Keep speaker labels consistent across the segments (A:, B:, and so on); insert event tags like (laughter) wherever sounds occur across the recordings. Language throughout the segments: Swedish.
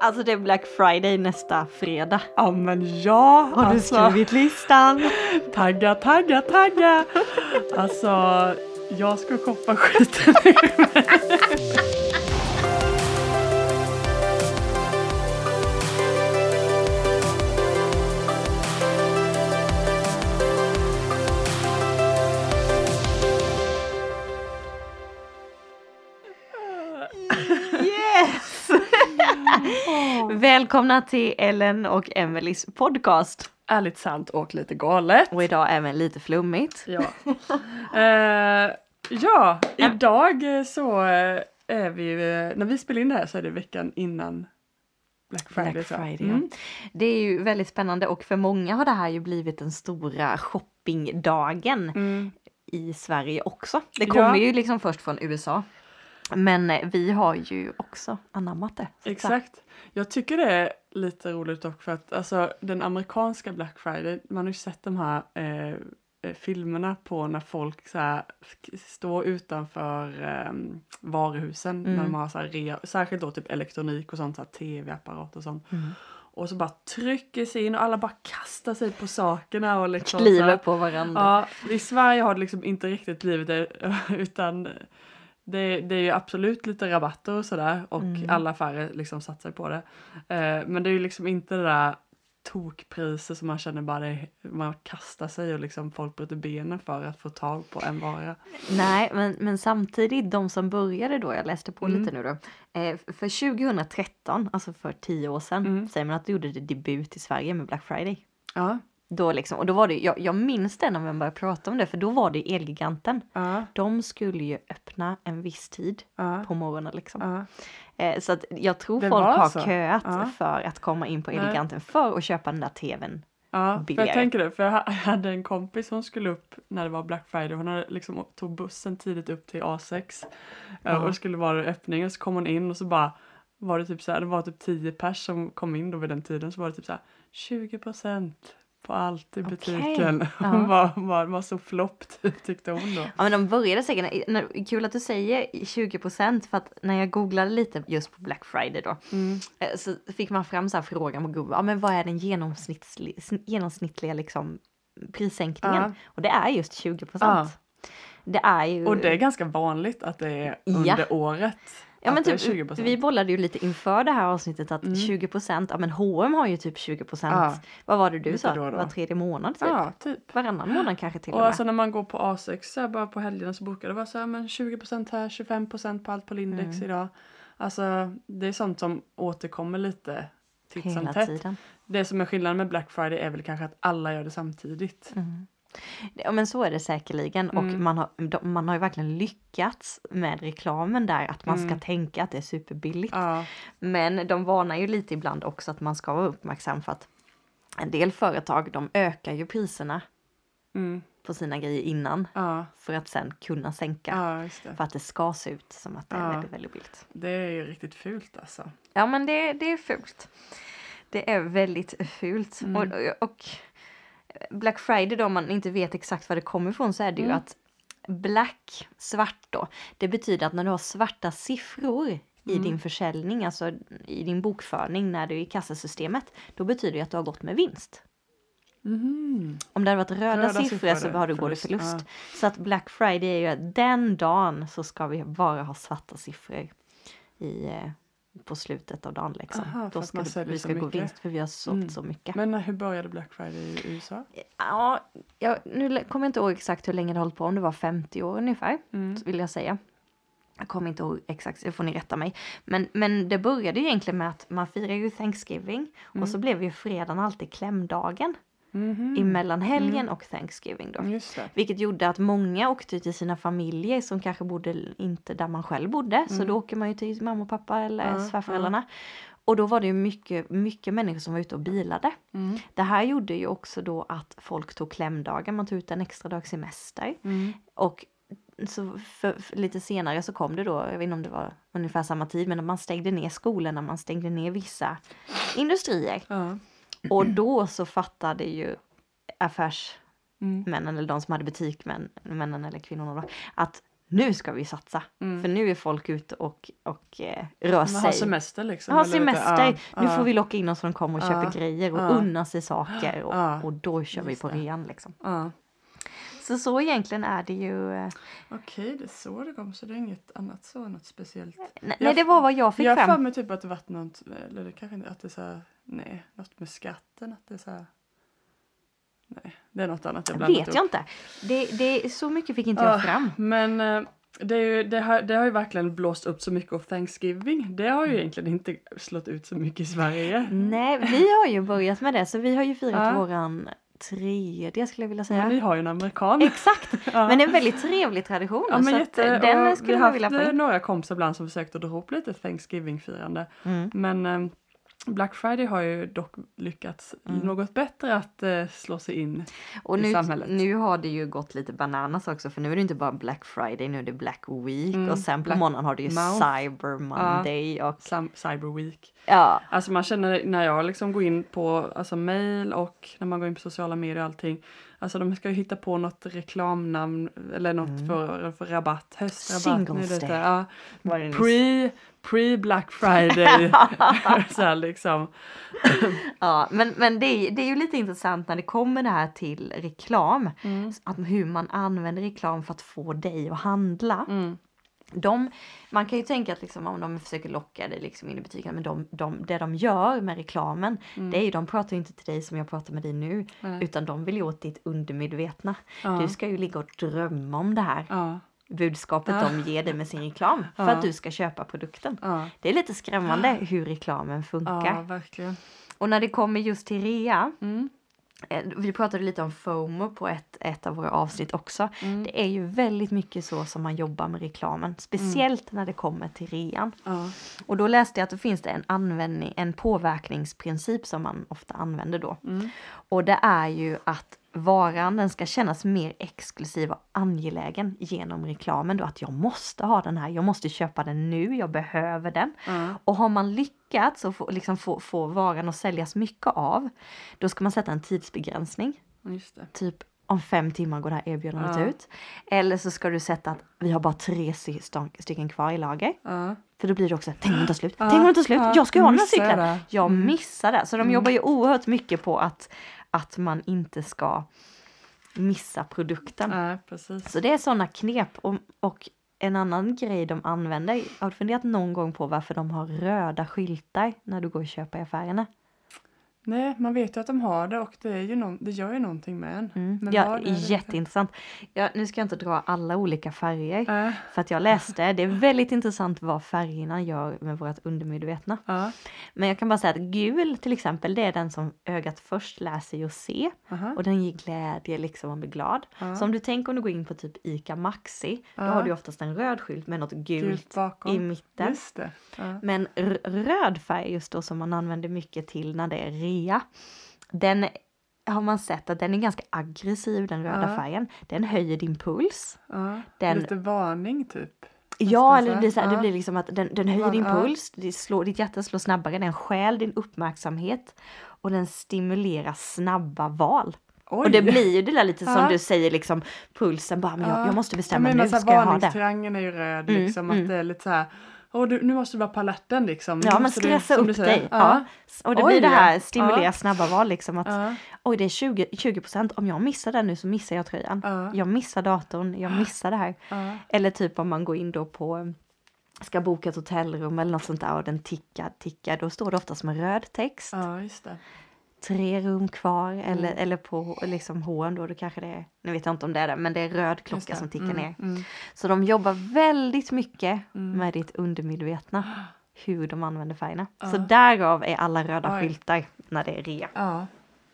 A: Alltså det är Black Friday nästa fredag.
B: Ja men ja!
A: Har du
B: alltså,
A: skrivit listan?
B: Tagga, tagga, tagga! Alltså, jag ska shoppa skiten
A: Välkomna till Ellen och Emelies podcast.
B: Ärligt sant och lite galet.
A: Och idag även lite flummigt.
B: Ja. Eh, ja, idag så eh, är vi ju, eh, när vi spelar in det här så är det veckan innan Black Friday.
A: Black. Friday,
B: Mm.
A: ja. Det är ju väldigt spännande och för många har det här ju blivit den stora shoppingdagen
B: Mm.
A: i Sverige också. Det kommer
B: Ja.
A: ju liksom först från USA. Men eh, vi har ju också anammat det.
B: Exakt. Jag tycker det är lite roligt dock för att alltså, den amerikanska Black Friday, man har ju sett de här eh, eh, filmerna på när folk så här, står utanför eh, varuhusen när
A: Mm.
B: de har så här, rea, särskilt då typ elektronik och sånt, så tv-apparat och sånt.
A: Mm.
B: Och så bara trycker sig in och alla bara kastar sig på sakerna och liksom så
A: Kliver på varandra.
B: Ja, i Sverige har det liksom inte riktigt blivit det (laughs) utan det, det är ju absolut lite rabatter och sådär och
A: Mm.
B: alla affärer liksom satsar på det. Eh, men det är ju liksom inte det där tokpriser som man känner bara det, man kastar sig och liksom folk bryter benen för att få tag på en vara.
A: Nej, men, men samtidigt de som började då, jag läste på
B: Mm.
A: lite nu då. Eh, för 2013, alltså för tio år sedan,
B: Mm.
A: säger man att det gjorde det debut i Sverige med Black Friday.
B: Ja,
A: Då liksom, och då var det, jag, jag minns det när man började prata om det, för då var det Elgiganten.
B: ja,
A: De skulle ju öppna en viss tid
B: ja.
A: på morgonen liksom.
B: ja.
A: Eh, så att jag tror
B: Det
A: folk har
B: så?
A: köat för att komma in på. Elgiganten för att köpa den där tvn.
B: Ja, jag tänker det, för jag ha- jag hade en kompis som skulle upp när det var Black Friday. Hon hade liksom tog bussen tidigt upp till A6 eh,
A: Ja.
B: och skulle vara öppning och så kom hon in och så bara var det typ så här, det var typ 10 pers som kom in då vid den tiden så var det typ så här 20 på allt i butiken. (laughs)
A: Ja.
B: Hon var, var, var så flopp typ, tyckte hon då.
A: Ja men de började säkert, när- kul att du säger 20% för att när jag googlade lite just på Black Friday då
B: Mm.
A: eh, så fick man fram så frågan på Google, ja men vad är den genomsnittliga, genomsnittliga liksom prissänkningen?
B: Ja.
A: Och det är just 20%.
B: Ja.
A: Det är ju...
B: Och det är ganska vanligt att det är under året.
A: Ja men typ,
B: 20%.
A: vi bollade ju lite inför det här avsnittet att
B: Mm.
A: 20%, ja men H&M har ju typ 20%,
B: Ja.
A: vad var det du
B: Lite
A: sa?
B: då och då.
A: Var tredje månad typ?
B: Ja, typ.
A: Varannan månad kanske till och,
B: Och
A: med.
B: alltså när man går på A6 så här, bara på helgerna så brukar det vara så här men 20% här, 25% på allt på Lindex
A: Mm.
B: idag. Alltså det är sånt som återkommer lite titt som tätt.
A: tiden.
B: Det som är skillnaden med Black Friday är väl kanske att alla gör det samtidigt.
A: Mm. Ja men så är det säkerligen och
B: Mm.
A: man har, man har ju verkligen lyckats med reklamen där att man ska
B: Mm.
A: tänka att det är superbilligt.
B: Ja,
A: Men de varnar ju lite ibland också att man ska vara uppmärksam för att en del företag de ökar ju priserna
B: mm,
A: på sina grejer innan
B: ja,
A: för att sen kunna sänka.
B: ja.
A: För att det ska se ut som att det är väldigt, väldigt billigt.
B: Det är ju riktigt fult alltså.
A: Ja men det, det är fult. Det är väldigt fult.
B: Mm.
A: Och, och Black Friday då, om man inte vet exakt var det kommer ifrån så är det ju
B: Mm.
A: att black, svart då, det betyder att när du har svarta siffror i
B: Mm.
A: din försäljning, alltså i din bokföring när du är i kassasystemet, då betyder det att du har gått med vinst.
B: Mhm.
A: Om det hade varit röda,
B: Röda
A: siffror,
B: siffror
A: så har du gått i
B: förlust,
A: förlust. Så att Black Friday är ju att den dagen så ska vi bara ha svarta siffror i, eh, på slutet av dagen liksom.
B: Aha,
A: Då ska det, vi ska gå vinst för vi har sålt
B: Mm.
A: så mycket.
B: Men hur började Black Friday i USA?
A: Ja, jag, nu kommer jag inte ihåg exakt hur länge det hållit på, om det var 50 år ungefär,
B: Mm.
A: vill jag säga. Jag kommer inte ihåg exakt, det får ni rätta mig. Men, men det började ju egentligen med att man firar ju Thanksgiving och
B: Mm.
A: så blev ju fredagen alltid klämdagen
B: Mhm.
A: emellan helgen
B: Mm.
A: och Thanksgiving då. Vilket gjorde att många åkte till sina familjer som kanske bodde inte där man själv bodde. Så
B: Mm.
A: då åker man ju till mamma och pappa eller
B: Ja,
A: svärföräldrarna. Och då var det ju mycket, mycket människor som var ute och bilade.
B: Mm.
A: Det här gjorde ju också då att folk tog klämdagar, man tog ut en extra dag semester.
B: Mm.
A: Och så för, för lite senare så kom det då, jag vet inte om det var ungefär samma tid, men man stängde ner skolorna, man stängde ner vissa industrier.
B: Ja.
A: Och då så fattade ju affärsmännen
B: Mm.
A: eller de som hade butik, men, männen eller kvinnorna då, att nu ska vi satsa.
B: Mm.
A: För nu är folk ute och, och eh, rör sig.
B: har semester liksom.
A: Ja,
B: eller lite-
A: semester.
B: ja,
A: nu får vi locka in oss så de kommer och
B: Ja.
A: köper grejer och
B: Ja.
A: unnar sig saker och, och då kör vi på
B: det.
A: rean liksom. Så så egentligen är det ju. eh,
B: Okej, det är så det kom. Så det är inget annat så, något speciellt.
A: Nej,
B: Jag
A: nej det var vad jag fick
B: jag har för
A: fram.
B: mig typ att det varit något, eller det kanske inte, att det är så här, nej, något med skatten, att det är så här. Nej, det är något annat jag blandat
A: Vet
B: ihop.
A: jag inte. Det, det, så mycket fick inte
B: Ah,
A: jag fram.
B: Men eh, det, är ju, det, har, det har ju verkligen blåst upp så mycket av Thanksgiving. Det har ju egentligen inte slått ut så mycket i Sverige.
A: Nej, vi har ju börjat med det så vi har ju firat
B: Ja.
A: våran tredje skulle jag vilja säga.
B: Men ni har ju en amerikan.
A: Exakt, (laughs)
B: Ja.
A: men det är en väldigt trevlig tradition.
B: Ja, men
A: så
B: jätte,
A: den
B: och
A: skulle
B: vi har
A: vilja
B: haft
A: få
B: eh, några kompisar ibland som försökt att dra ihop lite Thanksgiving-firande.
A: Mm.
B: Men eh, Black Friday har ju dock lyckats
A: Mm.
B: något bättre att eh, slå sig in.
A: Och
B: i
A: nu,
B: samhället.
A: nu har det ju gått lite bananas också för nu är det inte bara Black Friday, nu är det Black Week
B: Mm,
A: och sen på
B: Black
A: morgonen har du ju
B: Mouth.
A: Cyber Monday och
B: Sam- Cyber Week.
A: ja.
B: Alltså man känner när jag liksom går in på alltså mail och när man går in på sociala medier och allting. Alltså de ska ju hitta på något reklamnamn eller något
A: Mm.
B: för, för rabatt, höstrabatt. nu
A: Singles Day.
B: Ja, pre, pre Black Friday. (laughs) så här liksom.
A: Ja, men, men det, är, det är ju lite intressant när det kommer det här till reklam.
B: Mm.
A: Att hur man använder reklam för att få dig att handla.
B: Mm.
A: De, man kan ju tänka att liksom, om de försöker locka dig liksom in i butiken, men de, de, det de gör med reklamen,
B: Mm.
A: det är ju, de pratar inte till dig som jag pratar med dig nu,
B: Nej.
A: utan de vill ju åt ditt undermedvetna.
B: Ja.
A: Du ska ju ligga och drömma om det här
B: Ja,
A: budskapet
B: Ja.
A: de ger dig med sin reklam för att du ska köpa produkten. Det är lite skrämmande hur reklamen
B: ja,
A: funkar.
B: verkligen.
A: Och när det kommer just till rea,
B: Mm.
A: Eh, vi pratade lite om FOMO på ett, ett av våra avsnitt också.
B: Mm.
A: Det är ju väldigt mycket så som man jobbar med reklamen, speciellt när det kommer till rean.
B: Ja.
A: Och då läste jag att det finns det en användning, en påverkningsprincip som man ofta använder då.
B: Mm.
A: Och det är ju att varan den ska kännas mer exklusiv och angelägen genom reklamen då att jag måste ha den här, jag måste köpa den nu, jag behöver den. Och har man lyckats och få, liksom få, få varan att säljas mycket av, då ska man sätta en tidsbegränsning.
B: Det.
A: Typ om fem timmar går det här erbjudandet
B: Ja.
A: ut. Eller så ska du sätta att vi har bara tre stycken kvar i lager.
B: Ja.
A: För då blir det också, tänk om den tar slut,
B: Ja,
A: tänk om den tar slut,
B: ja,
A: jag ska ju ha den här cykeln.
B: det?
A: Jag
B: Mm.
A: missar det. Så de
B: Mm.
A: jobbar ju oerhört mycket på att, att man inte ska missa produkten. Så det är sådana knep. Och, och en annan grej de använder, har du funderat någon gång på varför de har röda skyltar när du går och köper i affärerna?
B: Nej, man vet ju att de har det och det, är ju någon, det gör ju någonting med en.
A: Mm.
B: Men
A: ja, jätteintressant. Ja, nu ska jag inte dra alla olika färger.
B: Äh,
A: För att jag läste, det är väldigt intressant vad färgerna gör med vårt undermedvetna.
B: ja,
A: Men jag kan bara säga att gul till exempel, det är den som ögat först lär sig att se.
B: aha,
A: Och den ger glädje liksom, man blir glad.
B: ja.
A: Så om du tänker om du går in på typ ICA Maxi, då
B: Ja.
A: har du oftast en röd skylt med något gult,
B: Gult
A: i mitten. Men röd färg just då som man använder mycket till när det är rea, den har man sett att den är ganska aggressiv den röda
B: Ja.
A: färgen. Den höjer din puls.
B: Ja.
A: Den-
B: Lite varning typ.
A: Ja, eller det blir, så här, det
B: Ja.
A: blir liksom att den, den höjer
B: Ja,
A: din
B: ja.
A: puls, det slår, ditt hjärta slår snabbare, den stjäl din uppmärksamhet och den stimulerar snabba val.
B: Oj.
A: Och det blir ju det där lite som
B: Ja.
A: du säger liksom pulsen bara, men jag,
B: Ja.
A: jag måste bestämma
B: menar
A: nu,
B: så här,
A: ska jag ha det?
B: varningstriangeln är ju röd
A: Mm,
B: liksom.
A: mm.
B: Att det är lite så här. Åh, du, nu måste du vara på alerten liksom.
A: Ja, men stressa
B: som du
A: upp dig. Ja. Och det
B: Oj,
A: blir det
B: ja.
A: här stimulera
B: Ja.
A: snabba val liksom att
B: Ja.
A: oj det är 20, 20 om jag missar den nu så missar jag tröjan.
B: Ja.
A: Jag missar datorn, jag missar det här.
B: Ja.
A: Eller typ om man går in då på ska boka ett hotellrum eller något sånt där och den tickar, tickar, då står det oftast med röd text.
B: ja, just det.
A: Tre rum kvar eller,
B: Mm.
A: eller på liksom H&M då, då kanske det är, nu vet jag inte om det är det, men det är röd klocka som tickar
B: Mm,
A: ner.
B: Mm.
A: Så de jobbar väldigt mycket
B: Mm.
A: med ditt undermedvetna, (gasps) hur de använder färgerna.
B: Ja.
A: Så därav är alla röda
B: Oj.
A: skyltar när det är rea.
B: Ja.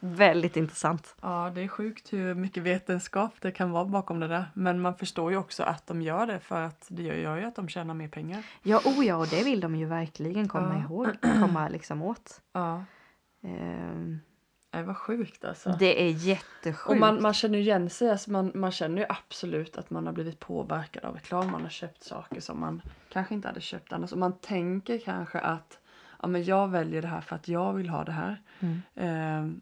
A: Väldigt intressant.
B: ja, det är sjukt hur mycket vetenskap det kan vara bakom det där. Men man förstår ju också att de gör det för att det gör ju att de tjänar mer pengar.
A: Ja, oh ja, och det vill de ju verkligen komma
B: Ja.
A: ihåg, komma liksom åt.
B: Ja,
A: Ehm,
B: det var sjukt alltså.
A: det är jättesjukt.
B: Och man, man känner ju igen sig, alltså man, man känner ju absolut att man har blivit påverkad av reklam. Man har köpt saker som man kanske inte hade köpt annars. Och man tänker kanske att ja, men jag väljer det här för att jag vill ha det här.
A: Mm.
B: Ehm,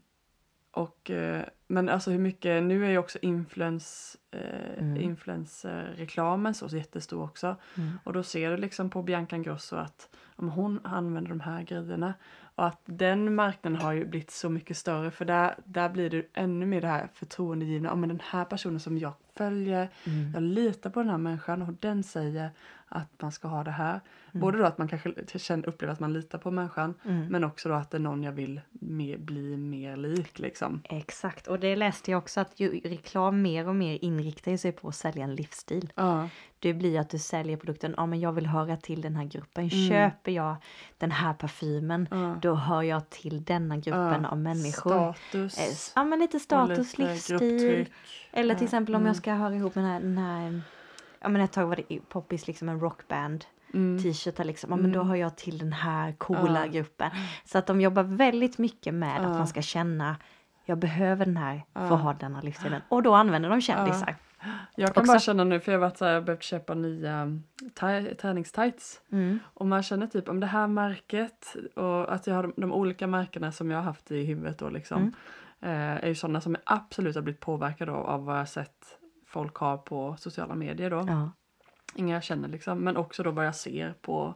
B: och, eh, men alltså hur mycket, nu är ju också influens, eh,
A: Mm.
B: influencerreklamen så jättestor också.
A: Mm.
B: Och då ser du liksom på Bianca Ingrosso att om hon använder de här grejerna och att den marknaden har ju blivit så mycket större för där, där blir det ännu mer det här förtroendegivna. Ja, men den här personen som jag följer,
A: Mm.
B: jag litar på den här människan och den säger att man ska ha det här.
A: Mm.
B: Både då att man kanske känner, upplever att man litar på människan
A: Mm.
B: men också då att det är någon jag vill mer, bli mer lik liksom.
A: Exakt, och det läste jag också att ju reklam mer och mer inriktar sig på att sälja en livsstil.
B: Ja,
A: Det blir att du säljer produkten, ja men jag vill höra till den här gruppen.
B: Mm.
A: Köper jag den här parfymen,
B: ja.
A: då hör jag till denna gruppen
B: Ja,
A: av människor.
B: Status.
A: Eh, Ja men lite status,
B: lite
A: livsstil.
B: grupptryck.
A: Eller till exempel om
B: mm.
A: jag ska höra ihop med den här, den här ja men ett tag var det poppis liksom en rockband
B: Mm.
A: t-shirtar liksom, ja men då
B: Mm.
A: hör jag till den här coola
B: Ja.
A: gruppen. Så att de jobbar väldigt mycket med att
B: Ja.
A: man ska känna jag behöver den här för att ha denna livsstilen. Och då använder de kändisar.
B: Jag kan
A: Också-
B: bara känna nu, för jag har här, jag har behövt köpa nya ta- träningstights.
A: Mm.
B: Och man känner typ om det här märket och att jag har de, de olika märkena som jag har haft i huvudet då liksom.
A: Mm.
B: Eh, är ju sådana som jag absolut har blivit påverkade av, av vad jag sett folk har på sociala medier då.
A: Ja.
B: Inga jag känner liksom, men också då vad jag ser på,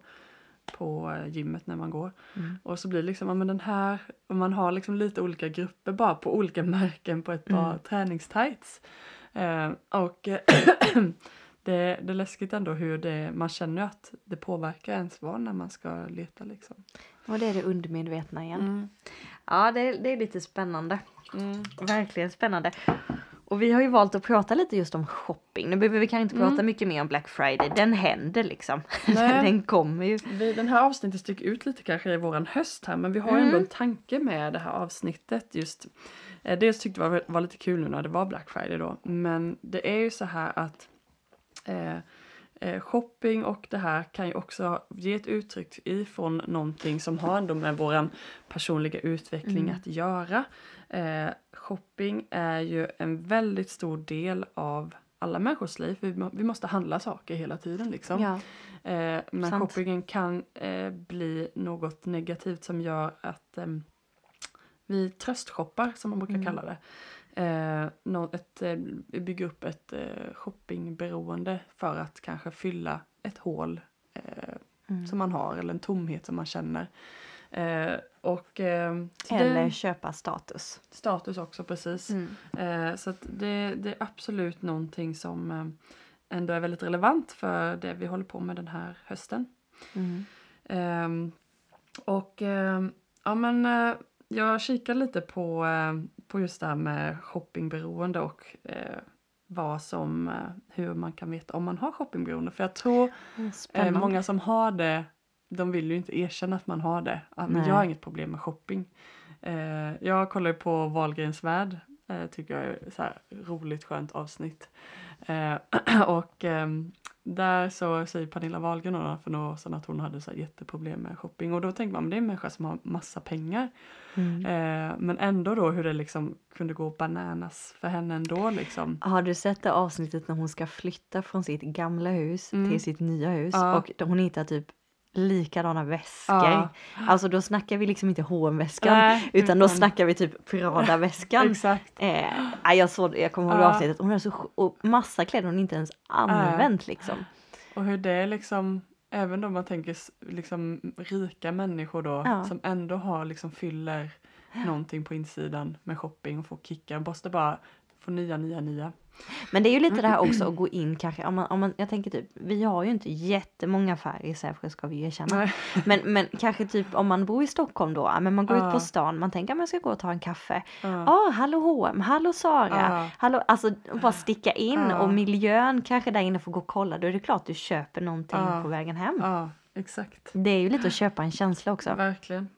B: på eh, gymmet när man går.
A: Mm.
B: Och så blir det liksom, ja men den här, och man har liksom lite olika grupper bara på olika (laughs) märken på ett par
A: Mm.
B: träningstights. Eh, och eh, (clears throat) det, det är läskigt ändå hur det, man känner att det påverkar ens val när man ska leta liksom.
A: Och det är det undermedvetna igen.
B: Mm.
A: Ja, det, är- det är lite spännande.
B: Mm.
A: Verkligen spännande. Och vi har ju valt att prata lite just om shopping. Nu behöver vi kanske inte prata
B: Mm.
A: mycket mer om Black Friday. Den händer liksom. (laughs)
B: Nej.
A: Den kommer ju.
B: Vi, den här avsnittet sticker ut lite kanske i våran höst här men vi har ju
A: Mm.
B: ändå en tanke med det här avsnittet just. Eh, dels tyckte jag var, var lite kul nu när det var Black Friday då men det är ju så här att eh, eh, shopping och det här kan ju också ge ett uttryck ifrån någonting som har ändå med våran personliga utveckling
A: Mm.
B: att göra. Eh, shopping är ju en väldigt stor del av alla människors liv. Vi, må- vi måste handla saker hela tiden liksom.
A: Ja.
B: Eh, men
A: Sant.
B: shoppingen kan eh, bli något negativt som gör att eh, vi tröstshoppar som man brukar
A: Mm.
B: kalla det. Eh, nå- ett, eh, vi bygger upp ett eh, shoppingberoende för att kanske fylla ett hål eh,
A: Mm.
B: som man har eller en tomhet som man känner. Eh, och eh,
A: Eller
B: det,
A: köpa status.
B: status också precis.
A: Mm.
B: Eh, så det, det är absolut någonting som eh, ändå är väldigt relevant för det vi håller på med den här hösten.
A: Mm.
B: Ehm, och ehm, ja men eh, jag kikar lite på, eh, på just det här med shoppingberoende och eh, vad som, hur man kan veta om man har shoppingberoende. För jag tror
A: Spännande.
B: många som har det, de vill ju inte erkänna att man har det. Att, men
A: Nej.
B: jag har inget problem med shopping. Eh, jag kollar ju på Wahlgrens värld, eh, tycker jag är så här roligt skönt avsnitt. Eh, (clears throat) och ehm, där så säger Pernilla Wahlgren för några år sedan att hon hade så jätteproblem med shopping och då tänker man men det är en människa som har massa pengar
A: Mm.
B: eh, men ändå då hur det liksom kunde gå bananas för henne ändå liksom.
A: Har du sett det avsnittet när hon ska flytta från sitt gamla hus
B: Mm.
A: till sitt nya hus
B: Ja.
A: och hon hittar typ likadana väskor.
B: Ja.
A: Alltså då snackar vi liksom inte H&M-väskan
B: Nej,
A: utan då snackar vi typ Prada-väskan. (laughs)
B: Exakt.
A: Eh, jag, såg, jag kommer ihåg
B: Ja.
A: avsnittet, hon har så och massa kläder hon inte ens använt liksom.
B: Och hur det är liksom, även då man tänker liksom rika människor då
A: Ja.
B: som ändå har liksom fyller någonting på insidan med shopping och får kickar, måste bara få nya, nya, nya.
A: Men det är ju lite det här (clears throat) också att gå in kanske, om man, om man, jag tänker typ, vi har ju inte jättemånga affärer i Sävsjö ska vi ju erkänna.
B: Nej.
A: Men, men kanske typ om man bor i Stockholm då, men man går ut
B: Ja.
A: på stan, man tänker att man ska gå och ta en kaffe.
B: Ja.
A: Ja, hallå H&M, hallå Sara,
B: Ja.
A: hallå, alltså bara sticka in och miljön kanske där inne får gå och kolla, då är det klart du köper någonting på vägen hem.
B: ja, exakt.
A: Det är ju lite att köpa en känsla också.
B: Verkligen.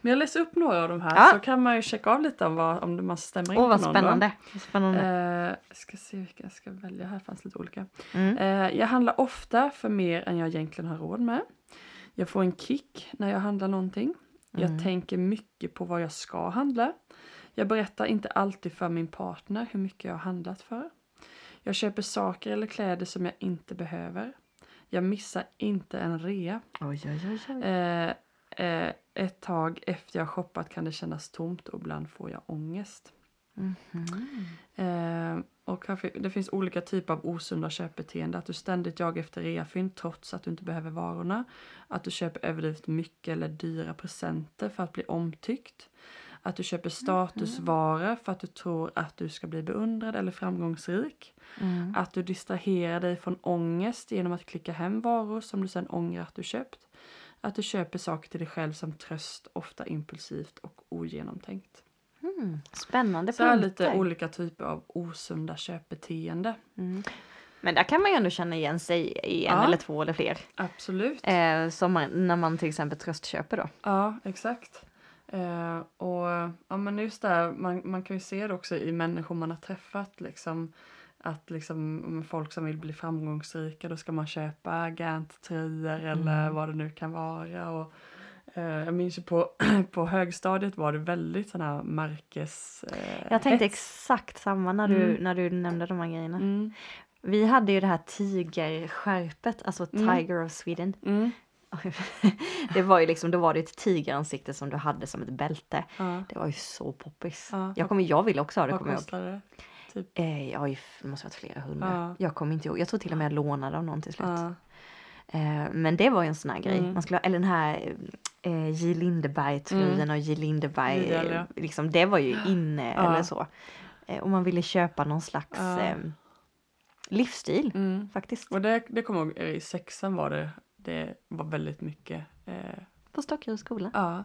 B: Men jag läser upp några av de här
A: Ja.
B: så kan man ju checka av lite om, vad, om man stämmer in
A: Åh vad
B: på någon. då.
A: spännande. spännande.
B: Eh, jag ska se vilka jag ska välja. Här fanns lite olika.
A: Mm.
B: Eh, jag handlar ofta för mer än jag egentligen har råd med. Jag får en kick när jag handlar någonting. Jag
A: Mm.
B: tänker mycket på vad jag ska handla. Jag berättar inte alltid för min partner hur mycket jag har handlat för. Jag köper saker eller kläder som jag inte behöver. Jag missar inte en rea.
A: Oj, oj, oj.
B: Eh, Eh, ett tag efter jag shoppat kan det kännas tomt och ibland får jag ångest.
A: Mhm.
B: Eh, och det finns olika typer av osunda köpbeteende. Att du ständigt jagar efter reafynd trots att du inte behöver varorna. Att du köper överdrivet mycket eller dyra presenter för att bli omtyckt. Att du köper statusvaror för att du tror att du ska bli beundrad eller framgångsrik.
A: Mm.
B: Att du distraherar dig från ångest genom att klicka hem varor som du sen ångrar att du köpt. Att du köper saker till dig själv som tröst, ofta impulsivt och ogenomtänkt.
A: Mm. Spännande
B: Så här
A: punkter.
B: lite olika typer av osunda köpbeteende.
A: Mm. Men där kan man ju ändå känna igen sig i en
B: Ja.
A: eller två eller fler.
B: Absolut.
A: Eh, som man, när man till exempel tröstköper då.
B: Ja, exakt. Eh, och ja, men just där, man, man kan ju se det också i människor man har träffat. Liksom, att liksom, om folk som vill bli framgångsrika då ska man köpa Gant-tröjor eller
A: Mm.
B: vad det nu kan vara. Och, eh, jag minns ju på, (clears throat) på högstadiet var det väldigt sån här märkes... Eh,
A: Jag tänkte
B: hets.
A: exakt samma när du,
B: Mm.
A: när du nämnde de här grejerna.
B: Mm,
A: Vi hade ju det här tigerskärpet, alltså
B: Mm.
A: Tiger of Sweden.
B: mm, (laughs)
A: det var ju liksom, då var det ett tigeransikte som du hade som ett bälte.
B: ja.
A: Det var ju så poppis.
B: Ja.
A: Jag, kommer, jag ville också ha det,
B: Vad kostar det? Typ.
A: Eh, ja, det måste ha varit flera hundra.
B: Ja.
A: Jag kommer inte ihåg. Jag tror till och med jag lånade av någon till slut.
B: Ja.
A: Eh, men det var ju en sån här grej.
B: Mm.
A: Man skulle eller den här eh, J. Lindeberg-tröjan och J. Lindeberg,
B: JL, ja.
A: liksom, det var ju inne eller så. Eh, och man ville köpa någon slags eh, livsstil
B: Mm.
A: faktiskt.
B: Och det, det kommer jag ihåg, i sexan var det, det var väldigt mycket eh,
A: På Stockeryds skola.
B: Ja.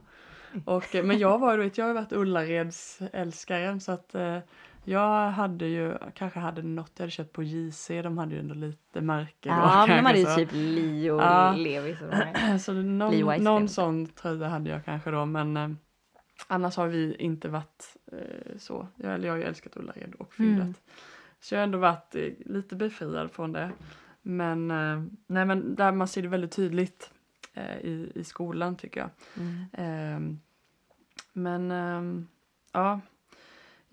B: Och, eh, men jag var ju, vet, jag har ju varit Ullareds älskaren så att eh, jag hade ju, kanske hade något jag hade köpt på JC, de hade ju ändå lite märke då.
A: Ja, men de hade ju typ Li och
B: Ja.
A: Levis och de här. (clears throat)
B: så.
A: Lee
B: någon, någon sån tröja hade jag kanske då men eh, annars har vi inte varit eh, så. Jag, eller jag har ju älskat Ullared och fyndat.
A: Mm.
B: Så jag har ändå varit eh, lite befriad från det. Men, eh, nej, men där man ser det väldigt tydligt eh, i, i skolan tycker jag.
A: Mm.
B: Ehm, men ehm, ja,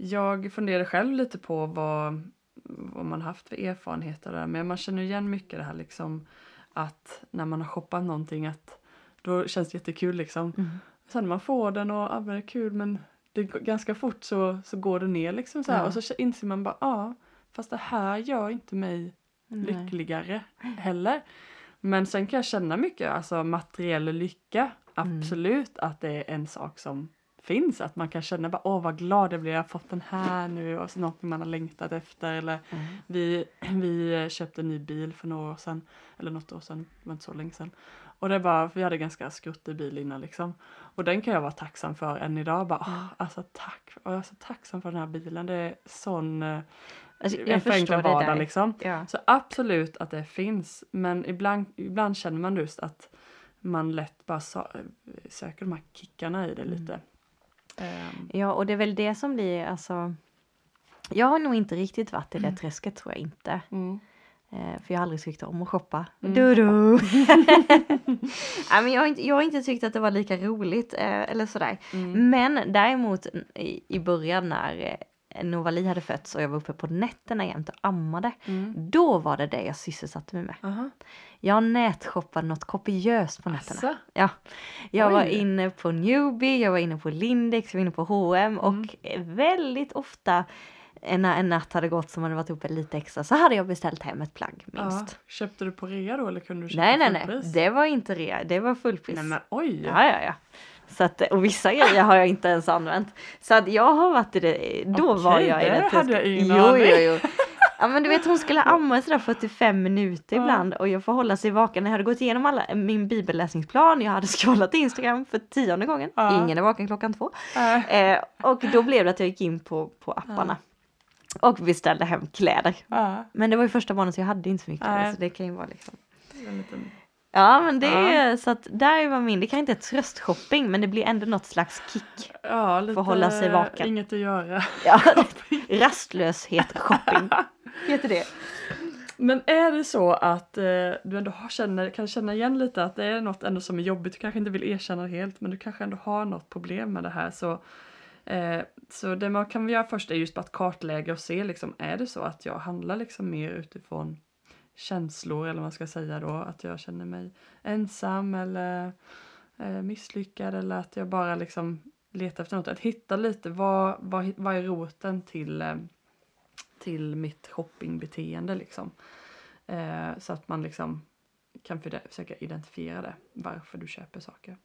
B: jag funderar själv lite på vad, vad man haft för erfarenheter där. Men man känner igen mycket det här liksom att när man har shoppat någonting att då känns det jättekul liksom.
A: Mm.
B: Sen när man får den och men det är kul men det ganska fort så, så går det ner liksom så här.
A: Ja.
B: och så inser man bara ja, fast det här gör inte mig
A: Nej.
B: lyckligare heller. Men sen kan jag känna mycket, alltså materiell lycka,
A: Mm.
B: absolut att det är en sak som finns. Att man kan känna bara åh vad glad jag blir, jag har fått den här nu och så något man har längtat efter. Eller
A: Mm.
B: vi, (clears throat) vi köpte en ny bil för några år sedan, eller något år sedan, det var inte så länge sedan. Och det är bara, för vi hade ganska skruttig bil innan liksom. Och den kan jag vara tacksam för än idag. Bara, åh, alltså tack, jag är så tacksam för den här bilen. Det är sån eh,
A: Alltså,
B: en
A: jag
B: förenklad
A: förstår det
B: vardag
A: där.
B: liksom.
A: Ja.
B: Så absolut att det finns, men ibland, ibland känner man just att man lätt bara sa, söker de här kickarna i det
A: Mm.
B: lite. Ehm,
A: ja, och det är väl det som blir alltså. Jag har nog inte riktigt varit i det träsket tror jag inte.
B: mm.
A: Eh, för jag har aldrig tyckt om att shoppa.
B: Mm.
A: Du -du. (laughs) Nej, men jag, har inte, jag har inte tyckt att det var lika roligt eh, eller sådär.
B: Mm.
A: Men däremot i, i början när eh, Novali hade fötts och jag var uppe på nätterna jämt och ammade.
B: Mm.
A: Då var det det jag sysselsatte mig med.
B: Aha.
A: Jag nätshoppade något kopiöst på nätterna.
B: Asså?
A: Ja, jag var
B: Oj.
A: inne på Newbie, jag var inne på Lindex, jag var inne på H&M och
B: Mm.
A: eh, väldigt ofta eh, när en natt hade gått som hade varit uppe lite extra så hade jag beställt hem ett plagg minst.
B: Ja. Köpte du på rea då eller kunde du köpa
A: nej, nej, nej,
B: fullpris?
A: det var inte rea, det var fullpris.
B: Nej men oj!
A: Ja, ja, ja. Så att, och vissa grejer har jag inte ens använt. Så att jag har varit i det, då
B: Okej,
A: var jag i
B: det
A: det
B: hade jag ingen
A: jo, jo, jo. Ja men du vet hon skulle amma i sådär 45 minuter
B: Ja.
A: ibland och jag får hålla sig vaken. Jag hade gått igenom alla, min bibelläsningsplan, jag hade (laughs) scrollat Instagram för tionde gången.
B: Ja.
A: Ingen är vaken klockan två.
B: Äh,
A: Eh, och då blev det att jag gick in på, på apparna. Och beställde hem kläder.
B: ja,
A: Men det var ju första barnet så jag hade inte så mycket kläder så det kan ju vara liksom. Ja men det
B: Ja.
A: är så att där var min, det kan inte tröstshopping men det blir ändå något slags kick.
B: Ja, lite...
A: hålla sig vaken.
B: Inget att göra. (laughs)
A: Ja, rastlöshet shopping (laughs) heter det.
B: Men är det så att eh, du ändå har, känner, kan känna igen lite att det är något ändå som är jobbigt, du kanske inte vill erkänna det helt men du kanske ändå har något problem med det här så eh, så det man kan göra först är just att kartlägga och se liksom, är det så att jag handlar liksom mer utifrån känslor eller vad man ska säga då, att jag känner mig ensam eller eh, misslyckad eller att jag bara liksom letar efter något. Att hitta lite vad, vad, vad är roten till, eh, till mitt shoppingbeteende liksom. Eh, så att man liksom kan försöka identifiera det, varför du köper saker.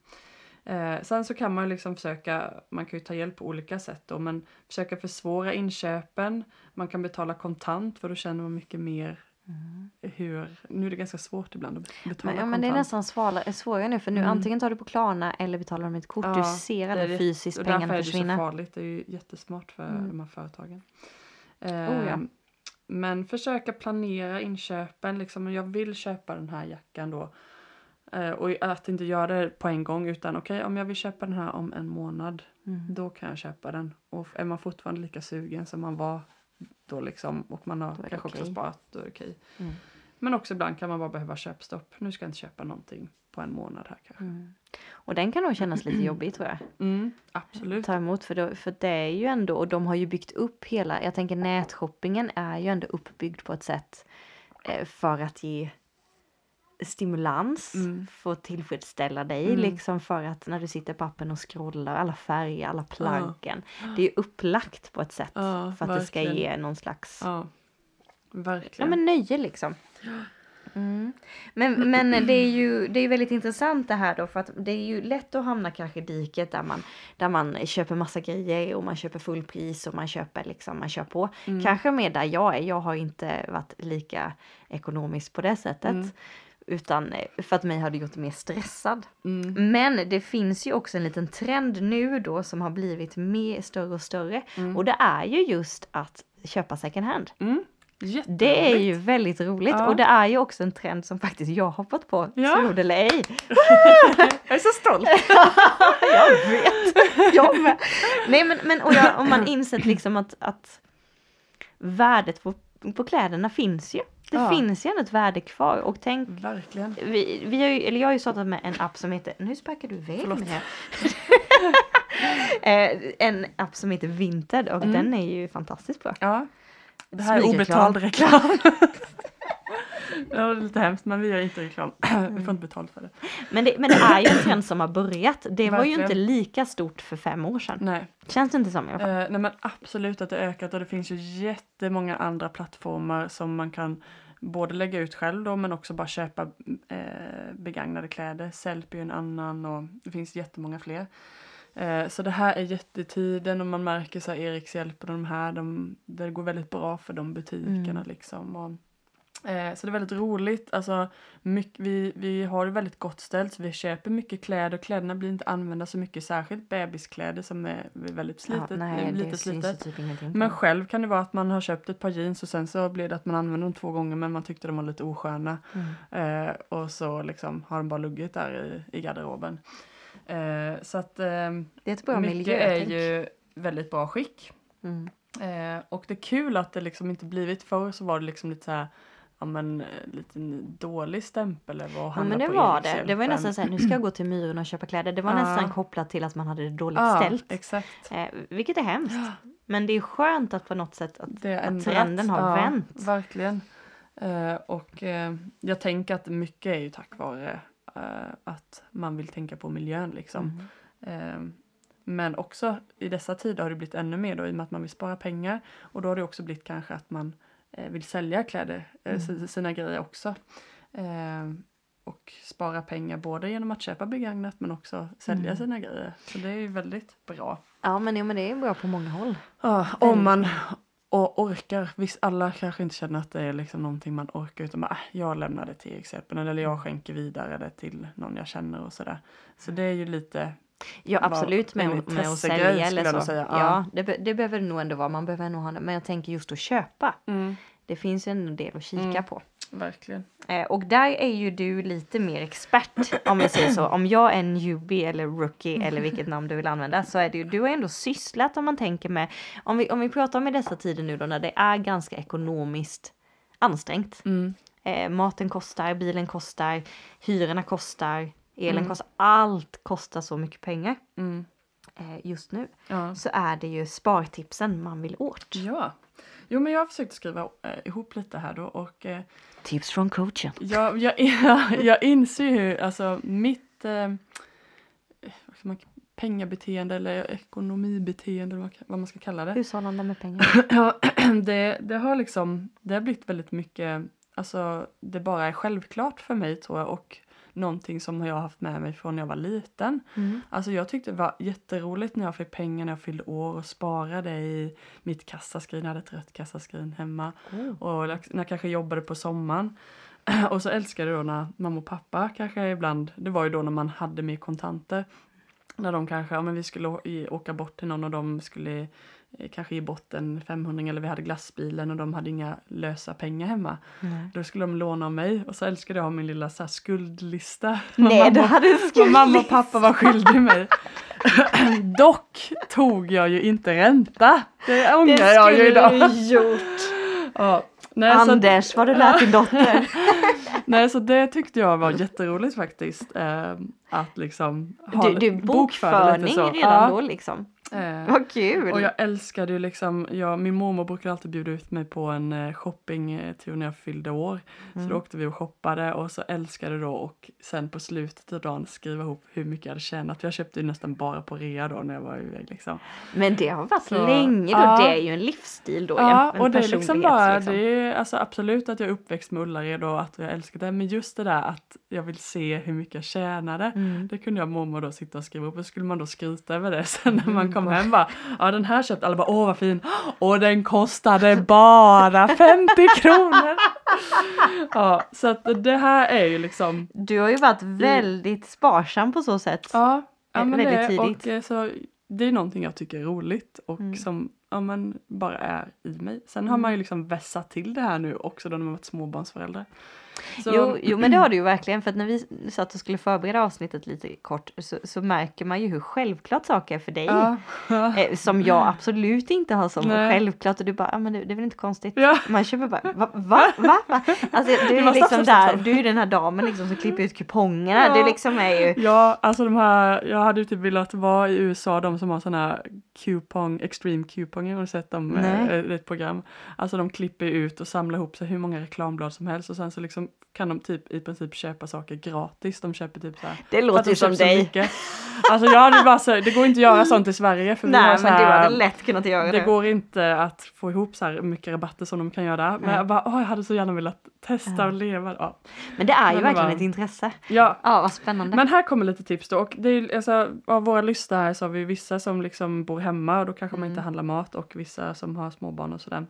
B: Eh, sen så kan man liksom försöka, man kan ju ta hjälp på olika sätt då, men försöka försvåra inköpen. Man kan betala kontant för då känner man mycket mer
A: Mm.
B: hur, nu är det ganska svårt ibland att betala
A: Men, ja, men det är nästan svårare, svårare nu för nu
B: Mm.
A: antingen tar du på Klarna eller betalar med ett kort.
B: Ja,
A: du ser aldrig fysiskt
B: och därför
A: pengarna
B: är det så
A: försvinna.
B: farligt, det är ju jättesmart för
A: Mm.
B: de här företagen.
A: Oh, ja.
B: Ehm, Men försöka planera inköpen, liksom, jag vill köpa den här jackan då. Eh, och att inte göra det på en gång utan okej om jag vill köpa den här om en månad
A: Mm.
B: då kan jag köpa den. Och är man fortfarande lika sugen som man var då liksom och man har kanske också
A: okej.
B: sparat då är det okej.
A: Mm.
B: Men också ibland kan man bara behöva köpstopp. Nu ska jag inte köpa någonting på en månad här kanske.
A: Mm. Och den kan nog kännas lite (clears throat) jobbig tror jag.
B: Mm, absolut.
A: Ta emot för, då, för det är ju ändå, och de har ju byggt upp hela, jag tänker nätshoppingen är ju ändå uppbyggd på ett sätt eh, för att ge stimulans,
B: Mm.
A: för att tillfredsställa dig
B: Mm.
A: liksom för att när du sitter på appen och scrollar alla färger, alla plaggen. Det är upplagt på ett sätt
B: Ja,
A: för att det ska
B: verkligen.
A: ge någon slags
B: Ja,
A: Ja
B: verkligen.
A: men nöje liksom. (gasps) Mm. Men, men det är ju det är väldigt intressant det här då för att det är ju lätt att hamna kanske i diket där man, där man köper massa grejer och man köper fullpris och man köper liksom, man kör på.
B: Mm.
A: Kanske mer där jag är, jag har inte varit lika ekonomisk på det sättet.
B: Mm.
A: Utan eh, för att mig har det gjort mig stressad.
B: Mm.
A: Men det finns ju också en liten trend nu då som har blivit mer, större och större.
B: Mm.
A: Och det är ju just att köpa second hand.
B: Mm.
A: Det är ju väldigt roligt
B: Ja.
A: och det är ju också en trend som faktiskt jag har hoppat på,
B: Ja.
A: tro det eller ej. (laughs)
B: Jag är så stolt. (laughs)
A: jag vet, jag med. Nej men, men och jag, om man insett liksom att, att värdet på, på kläderna finns ju. Det
B: Ja.
A: finns ju ändå ett värde kvar och tänk
B: Verkligen.
A: vi, vi har ju, eller jag har ju startat med en app som heter, nu sparkar du iväg det här. (laughs) eh, En app som heter Vinted och
B: Mm.
A: den är ju fantastiskt bra.
B: Ja. Det här är obetald reklam. (laughs) ja, det är lite hemskt men vi gör inte reklam. (clears throat) vi får inte betalt för det.
A: Men det, men det är ju en trend som har börjat. Det var ju inte lika stort för fem år sedan.
B: Nej.
A: Känns det inte som i alla fall.
B: Eh, nej men absolut att det ökat och det finns ju jättemånga andra plattformar som man kan både lägga ut själv då men också bara köpa eh, begagnade kläder. Sellpy är en annan och det finns jättemånga fler. Eh, så det här är jättetiden och man märker så här Eriks hjälper de här, de, det går väldigt bra för de butikerna
A: Mm.
B: liksom. Och, eh, så det är väldigt roligt, alltså mycket, vi, vi har det väldigt gott ställt så vi köper mycket kläder och kläderna blir inte använda så mycket, särskilt bebiskläder som är väldigt slitet,
A: ja, nej,
B: lite
A: syns ju
B: slitet.
A: typ.
B: Men själv kan det vara att man har köpt ett par jeans och sen så blir det att man använder dem två gånger men man tyckte de var lite osköna.
A: Mm.
B: Eh, och så liksom har de bara luggit där i, i garderoben. Eh, så att eh,
A: Det är ett bra
B: mycket
A: miljötänk.
B: är ju väldigt bra skick.
A: Mm.
B: Eh, och det är kul att det liksom inte blivit förr så var det liksom lite så här ja men eh, lite dålig stämpel över att
A: Ja men det var det. Det var ju nästan såhär, nu ska jag gå till Myren och köpa kläder. Det var
B: Ja.
A: nästan kopplat till att man hade det dåligt
B: Ja,
A: ställt.
B: exakt.
A: Eh, vilket är hemskt. Men det är skönt att på något sätt att, att trenden har
B: ja,
A: vänt.
B: Verkligen. Eh, och eh, jag tänker att mycket är ju tack vare eh, att man vill tänka på miljön liksom.
A: Mm.
B: Eh, men också i dessa tider har det blivit ännu mer då i och med att man vill spara pengar. Och då har det också blivit kanske att man vill sälja kläder, eh,
A: Mm.
B: si- sina grejer också. Eh, och spara pengar både genom att köpa begagnat men också sälja
A: Mm.
B: sina grejer. Så det är ju väldigt bra.
A: Ja men, ja men det är bra på många håll.
B: Ja, om man och orkar. Visst, alla kanske inte känner att det är liksom någonting man orkar utan bara, äh, jag lämnar det till Erikshjälpen eller jag skänker vidare det till någon jag känner och sådär. Så det är ju lite,
A: Ja absolut med, med att sälja eller så.
B: säga,
A: Ja,
B: ja.
A: det, det behöver det nog ändå vara. Man behöver nog ha. Men jag tänker just att köpa. Det finns ju en del att kika
B: Mm.
A: på.
B: verkligen.
A: Eh, och där är ju du lite mer expert om vi säger så. Om jag är en newbie eller rookie eller vilket namn du vill använda så är det ju, du har ändå sysslat om man tänker med, om vi, om vi pratar om i dessa tider nu då när det är ganska ekonomiskt ansträngt.
B: Mm.
A: Eh, maten kostar, bilen kostar, hyrorna kostar, elen
B: Mm.
A: kostar, allt kostar så mycket pengar
B: Mm.
A: eh, just nu.
B: Ja.
A: Så är det ju spartipsen man vill åt.
B: ja. Jo men jag har försökt skriva eh, ihop lite här då och eh,
A: Tips från coachen.
B: jag, (laughs) jag, jag, jag inser ju alltså mitt, eh, pengabeteende eller ekonomibeteende eller vad, vad man ska kalla det.
A: Hushållande med pengar. (clears throat)
B: Ja, (clears throat) det, det har liksom, det har blivit väldigt mycket, alltså det bara är självklart för mig tror jag och någonting som jag har haft med mig från när jag var liten.
A: Mm.
B: Alltså jag tyckte det var jätteroligt när jag fick pengar när jag fyllde år och sparade i mitt kassaskrin, jag hade ett rött kassaskrin hemma
A: Oh.
B: och när jag kanske jobbade på sommaren. (clears throat) Och så älskade jag då när mamma och pappa kanske ibland, det var ju då när man hade mer kontanter. När de kanske, ja men vi skulle åka bort till någon och de skulle kanske ge bort en 500 eller vi hade glassbilen och de hade inga lösa pengar hemma.
A: Nej.
B: Då skulle de låna av mig och så älskade jag ha min lilla så här, skuldlista. (laughs)
A: Nej,
B: mamma-
A: hade
B: vad mamma och
A: skuldlista.
B: pappa var skyldig mig. (laughs) Dock tog jag ju inte ränta. Det ångrar
A: Det
B: jag ju
A: skulle
B: idag.
A: du gjort. (laughs)
B: Ja. Nej, så,
A: Anders, vad du lärt din dotter.
B: nej, så det tyckte jag var jätteroligt faktiskt. Att liksom ha,
A: Du, du
B: bokföra lite så.
A: redan
B: Ja,
A: då liksom.
B: eh,
A: Vad kul.
B: och jag älskade ju liksom, jag, min mormor brukade alltid bjuda ut mig på en eh, shoppingtur när jag fyllde år. Så
A: Mm.
B: då åkte vi och shoppade och så älskade då och sen på slutet av dagen skriva ihop hur mycket jag hade tjänat. Jag köpte ju nästan bara på rea då när jag var iväg liksom.
A: Men det har varit
B: Så,
A: länge då.
B: ja.
A: Det är ju en livsstil då.
B: Ja,
A: en
B: och det är liksom bara,
A: liksom.
B: det är alltså absolut att jag är uppväxt med Ullared och att jag älskar det. Men just det där att jag vill se hur mycket jag tjänade.
A: Mm.
B: Det kunde jag och mormor då sitta och skriva upp och skulle man då skryta över det (laughs) sen när man
A: Mm,
B: kom hem bara Ja den här köpte alla bara åh vad fin (gasps) och den kostade bara (laughs) 50 kronor. ja så att det här är ju liksom
A: Du har ju varit väldigt sparsam på så sätt.
B: Ja, ja men
A: väldigt
B: det,
A: tidigt.
B: och eh, så, det är någonting jag tycker är roligt och
A: Mm.
B: som ja, men bara är i mig. Sen har
A: Mm.
B: man ju liksom vässat till det här nu också då när man varit småbarnsförälder. Så,
A: Jo, jo, men det har du ju verkligen. För att när vi satt och skulle förbereda avsnittet lite kort så, så märker man ju hur självklart saker är för dig.
B: ja,
A: Eh, som jag absolut inte har som
B: Nej.
A: självklart. Och du bara, ja men det, är väl inte konstigt.
B: ja,
A: Man köper bara, va? Va? va? va? Alltså du (laughs) är liksom där, du är den här damen liksom som klipper ut kupongerna.
B: Ja.
A: Det liksom är ju,
B: ja, alltså de här, jag hade ju typ velat vara i USA, de som har sådana här coupon, extreme coupon, har du sett dem?
A: Nej.
B: Eh, ett program. Alltså de klipper ut och samlar ihop sig hur många reklamblad som helst och sen så liksom kan de typ i princip köpa saker gratis. De köper typ så här
A: det låter ju som dig.
B: mycket. Alltså jag hade bara så, det går inte att göra sånt i Sverige för vi har
A: Nej
B: så
A: men du
B: här,
A: hade lätt kunnat göra
B: det
A: det.
B: går inte att få ihop så här mycket rabatter som de kan göra där. Men
A: Nej.
B: jag bara, åh jag hade så gärna velat testa
A: Ja.
B: och leva. Ja.
A: Men det är ju
B: Men
A: verkligen
B: var-
A: ett intresse.
B: ja.
A: Ja vad spännande.
B: Men här kommer lite tips då. Och det är, alltså, av våra här så har vi vissa som liksom bor hemma och då kanske man
A: Mm.
B: inte handlar mat och vissa som har småbarn och sådär.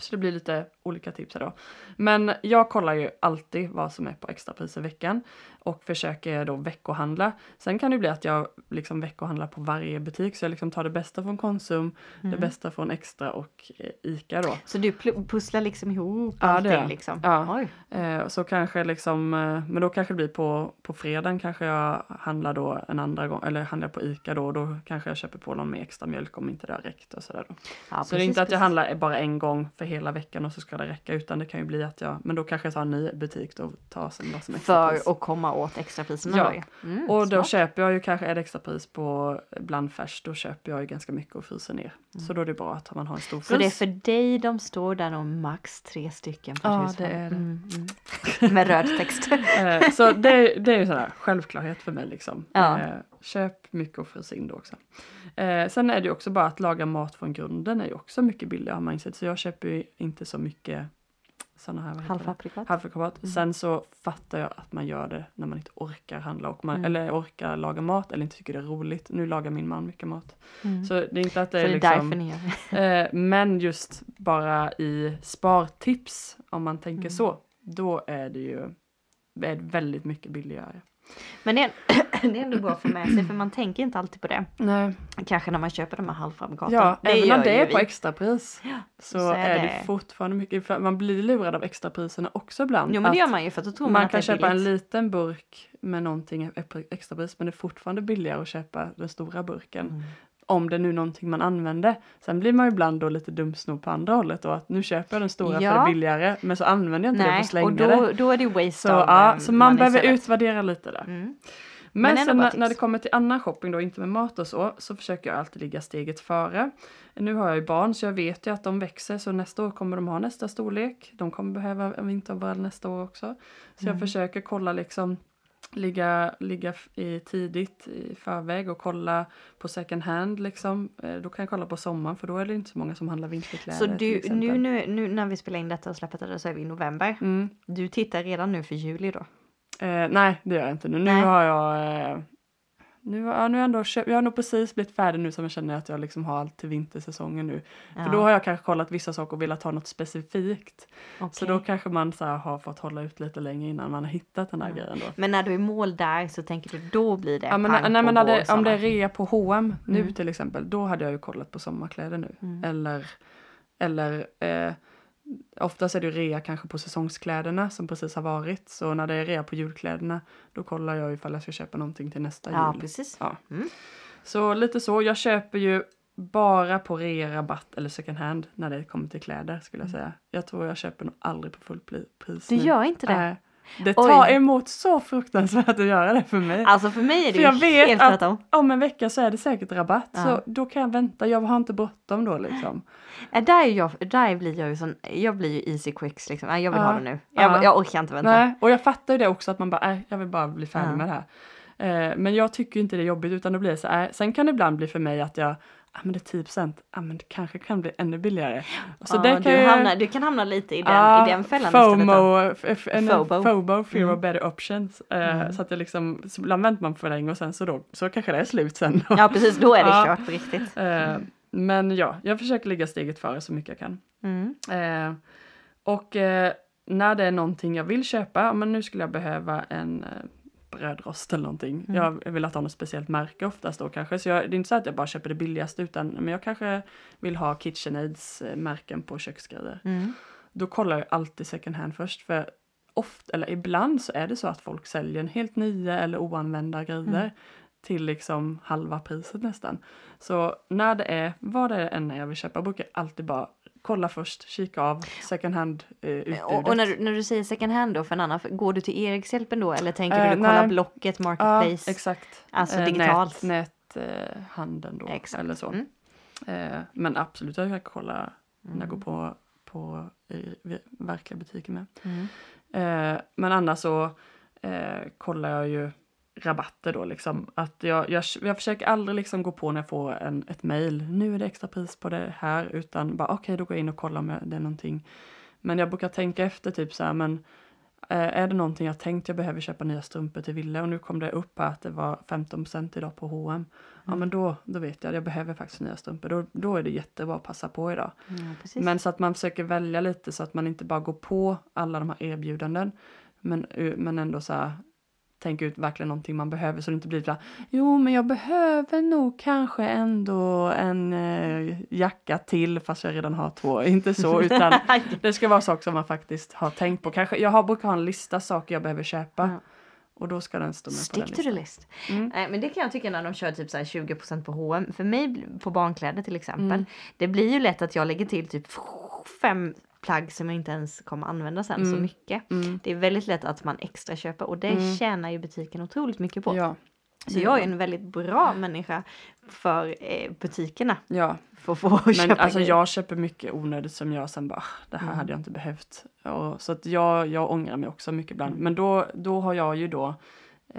B: Så det blir lite olika tips här då. Men jag kollar ju alltid vad som är på extrapris i veckan och försöker då veckohandla. Sen kan det bli att jag liksom veckohandlar på varje butik så jag liksom tar det bästa från Konsum, det
A: Mm.
B: bästa från Extra och eh, Ica då.
A: Så du pusslar liksom ihop
B: Ja, det
A: allting
B: jag.
A: liksom?
B: Ja. Eh, så kanske liksom, eh, men då kanske det blir på, på fredagen kanske jag handlar då en andra gång, eller handlar på ICA då, och då kanske jag köper på någon med extra mjölk om inte det har räckt och sådär då.
A: Ja,
B: så det är inte att jag
A: precis.
B: handlar bara en gång för hela veckan och så ska det räcka, utan det kan ju bli att jag, men då kanske jag tar en ny butik då och tar sen vad som är.
A: För att komma åt extrapriserna
B: Ja.
A: då. Mm,
B: Och då
A: smart.
B: köper jag ju kanske ett extrapris på blandfärs, då köper jag ju ganska mycket och fryser ner. Så då är det bra att man har en stor frys.
A: Mm. Så det är för dig de står där och max tre stycken per
B: Ja, det är det.
A: Mm, mm. (laughs) Med röd text.
B: Eh, så det, det är ju sådär självklarhet för mig liksom.
A: Ja.
B: Eh, köp mycket och frys in då också. Eh, sen är det ju också bara att laga mat från grunden är ju också mycket billigare har man insett. Så jag köper ju inte så mycket sådana här?
A: Halvfabrikat.
B: halvfabrikat.
A: Mm.
B: Sen så fattar jag att man gör det när man inte orkar handla och man,
A: Mm.
B: eller orkar laga mat eller inte tycker det är roligt. Nu lagar min man mycket mat.
A: Mm. Så,
B: det är inte att det
A: det
B: är
A: är
B: liksom
A: ni. (laughs)
B: Eh, men just bara i spartips, om man tänker
A: Mm.
B: så, då är det ju är väldigt mycket billigare.
A: Men det är, (clears throat) det är ändå bra att få med sig för man tänker inte alltid på det.
B: Nej.
A: Kanske när man köper de här halvfabrikaten.
B: Ja, även
A: gör
B: om det är på
A: vi.
B: extrapris
A: Ja,
B: så,
A: så är
B: det,
A: det-
B: fortfarande mycket, man blir lurad av extrapriserna också ibland.
A: Jo men det gör man ju för att då tror man,
B: man
A: att
B: kan
A: det
B: köpa en liten burk med någonting på extrapris men det är fortfarande billigare att köpa den stora burken.
A: Mm.
B: Om det är nu någonting man använder. Sen blir man ibland då lite dumsnod på andra hållet och att nu köper jag den stora för
A: Ja.
B: det billigare men så använder jag inte för
A: Nej,
B: att slänga
A: och
B: det.
A: då, då är det waste
B: Så,
A: av
B: ja,
A: eh,
B: så man behöver utvärdera lite där.
A: Mm.
B: Men,
A: Men
B: sen när, när det kommer till annan shopping då, inte med mat och så, så försöker jag alltid ligga steget före. Nu har jag ju barn så jag vet ju att de växer så nästa år kommer de ha nästa storlek. De kommer behöva en vinteroverall nästa år också. Så jag
A: Mm.
B: försöker kolla liksom ligga, ligga i tidigt i förväg och kolla på second hand liksom. Eh, Då kan jag kolla på sommaren för då är det inte så många som handlar vinterkläder.
A: Så du, nu, nu, nu när vi spelar in detta och släpper det så är vi i november.
B: Mm.
A: Du tittar redan nu för juli då?
B: Eh, nej, det gör jag inte nu. Nu
A: Nej.
B: har jag... Eh, nu, ja, nu har jag, ändå köpt, jag har nog precis blivit färdig nu som jag känner att jag liksom har allt till vintersäsongen nu.
A: Ja,
B: För då har jag kanske kollat vissa saker och velat ha något specifikt. Så
A: okej.
B: då kanske man så har fått hålla ut lite länge innan man har hittat den här
A: Ja.
B: grejen då.
A: Men när du är mål där så tänker du då blir det
B: Ja, men,
A: pang
B: nej, men det, om det är rea på H&M nu
A: Mm.
B: till exempel, då hade jag ju kollat på sommarkläder nu.
A: Mm.
B: Eller, eller eh, oftast är det rea kanske på säsongskläderna som precis har varit. Så när det är rea på julkläderna, då kollar jag ifall jag ska köpa någonting till nästa
A: Ja,
B: jul.
A: precis.
B: Ja.
A: Mm.
B: Så lite så, jag köper ju bara på rea, rabatt eller second hand när det kommer till kläder skulle jag säga. Jag tror jag köper nog aldrig på fullpris.
A: Du gör inte det?
B: Nej. Det tar
A: Oj.
B: emot så fruktansvärt att göra det för mig.
A: Alltså för mig är det
B: För jag
A: ju
B: vet
A: helt
B: att-
A: tvärtom.
B: Om en vecka så är det säkert rabatt.
A: Ja.
B: Så då kan jag vänta. Jag har inte bråttom då liksom.
A: Äh, Där, är jag, där blir jag ju sån, jag blir ju easy quicks liksom. Nej, jag vill
B: Ja.
A: ha det nu. Jag,
B: Ja.
A: jag orkar inte vänta.
B: Nej, och jag fattar ju det också att man bara, nej, jag vill bara bli färdig med det här. Eh, men jag tycker inte det är jobbigt utan då blir det så här. Sen kan det ibland bli för mig att jag, ja men det är 10 procent, ja men det kanske kan bli ännu billigare. Så
A: Ja,
B: kan
A: du,
B: jag-
A: hamnar, du kan hamna lite i den,
B: Ja,
A: i den fällan istället.
B: FOMO, f- en-
A: Fobo.
B: FOBO, fear
A: Mm.
B: of better options. Eh,
A: Mm.
B: Så att jag liksom, så ibland väntar man för länge och sen så då, så kanske det är slut sen. (laughs)
A: Ja precis, då är det (laughs)
B: Ja.
A: kört på riktigt.
B: Eh, men ja, jag försöker ligga steget före så mycket jag kan.
A: Mm.
B: Eh, och när det är någonting jag vill köpa, men nu skulle jag behöva en brödrost eller någonting.
A: Mm.
B: Jag vill att ha något speciellt märke oftast då kanske. Så jag, det är inte så att jag bara köper det billigaste utan men jag kanske vill ha KitchenAids eh, märken på köksgrejer.
A: Mm.
B: Då kollar jag alltid second hand först för ofta, eller ibland så är det så att folk säljer en helt nya eller oanvända grejer
A: Mm.
B: till liksom halva priset nästan. Så när det är, vad det än är jag vill köpa, brukar jag alltid bara kolla först, kika av second hand eh.
A: Och, och när, du, när du säger second hand då för en annan, går du till Erikshjälpen då eller tänker
B: Eh,
A: du kolla
B: nej.
A: Blocket,
B: Ja,
A: Marketplace?
B: exakt.
A: Alltså
B: Eh,
A: digitalt.
B: Nät, nät eh, handeln då,
A: Exakt.
B: eller så.
A: Mm.
B: Eh, men absolut, jag kan kolla när jag
A: Mm.
B: går på, på i, i, verkliga butiker med.
A: Mm.
B: Eh, men annars så eh, kollar jag ju rabatter då liksom. Att jag, jag, jag försöker aldrig liksom gå på när jag får en, ett mail. Nu är det extra pris på det här. Utan bara okej, då går jag in och kollar om det är någonting. Men jag brukar tänka efter typ så här, men eh, är det någonting jag tänkt jag behöver köpa nya strumpor till Ville och nu kom det upp här att det var 15% idag på H&M. Ja
A: Mm.
B: men då, då vet jag, jag behöver faktiskt nya strumpor. Då, då är det jättebra att passa på idag.
A: Ja.
B: Men så att man försöker välja lite så att man inte bara går på alla de här erbjudanden. Men, eh, men ändå så här tänka ut verkligen någonting man behöver så det inte blir så här, jo men jag behöver nog kanske ändå en eh, jacka till fast jag redan har två. Inte så (laughs) utan det ska vara saker som man faktiskt har tänkt på. Kanske, jag har, brukar ha en lista saker jag behöver köpa
A: Ja.
B: och då ska den stå med på den
A: Stick to the list.
B: Mm.
A: Nej, men det kan jag tycka när de kör typ så här 20% på H&M. För mig på barnkläder till exempel.
B: Mm.
A: Det blir ju lätt att jag lägger till typ fem plagg som jag inte ens kommer använda sen så
B: Mm.
A: mycket.
B: Mm.
A: Det är väldigt lätt att man extra köper och det
B: Mm.
A: tjänar ju butiken otroligt mycket på.
B: Ja.
A: så jag är en väldigt bra människa för eh, butikerna.
B: Ja,
A: För att få (laughs)
B: Men
A: köpa
B: alltså
A: grejer.
B: jag köper mycket onödigt som jag sen bara, "Ah, det här
A: Mm.
B: hade jag inte behövt. Och, så att jag, jag ångrar mig också mycket ibland.
A: Mm.
B: Men då, då har jag ju då,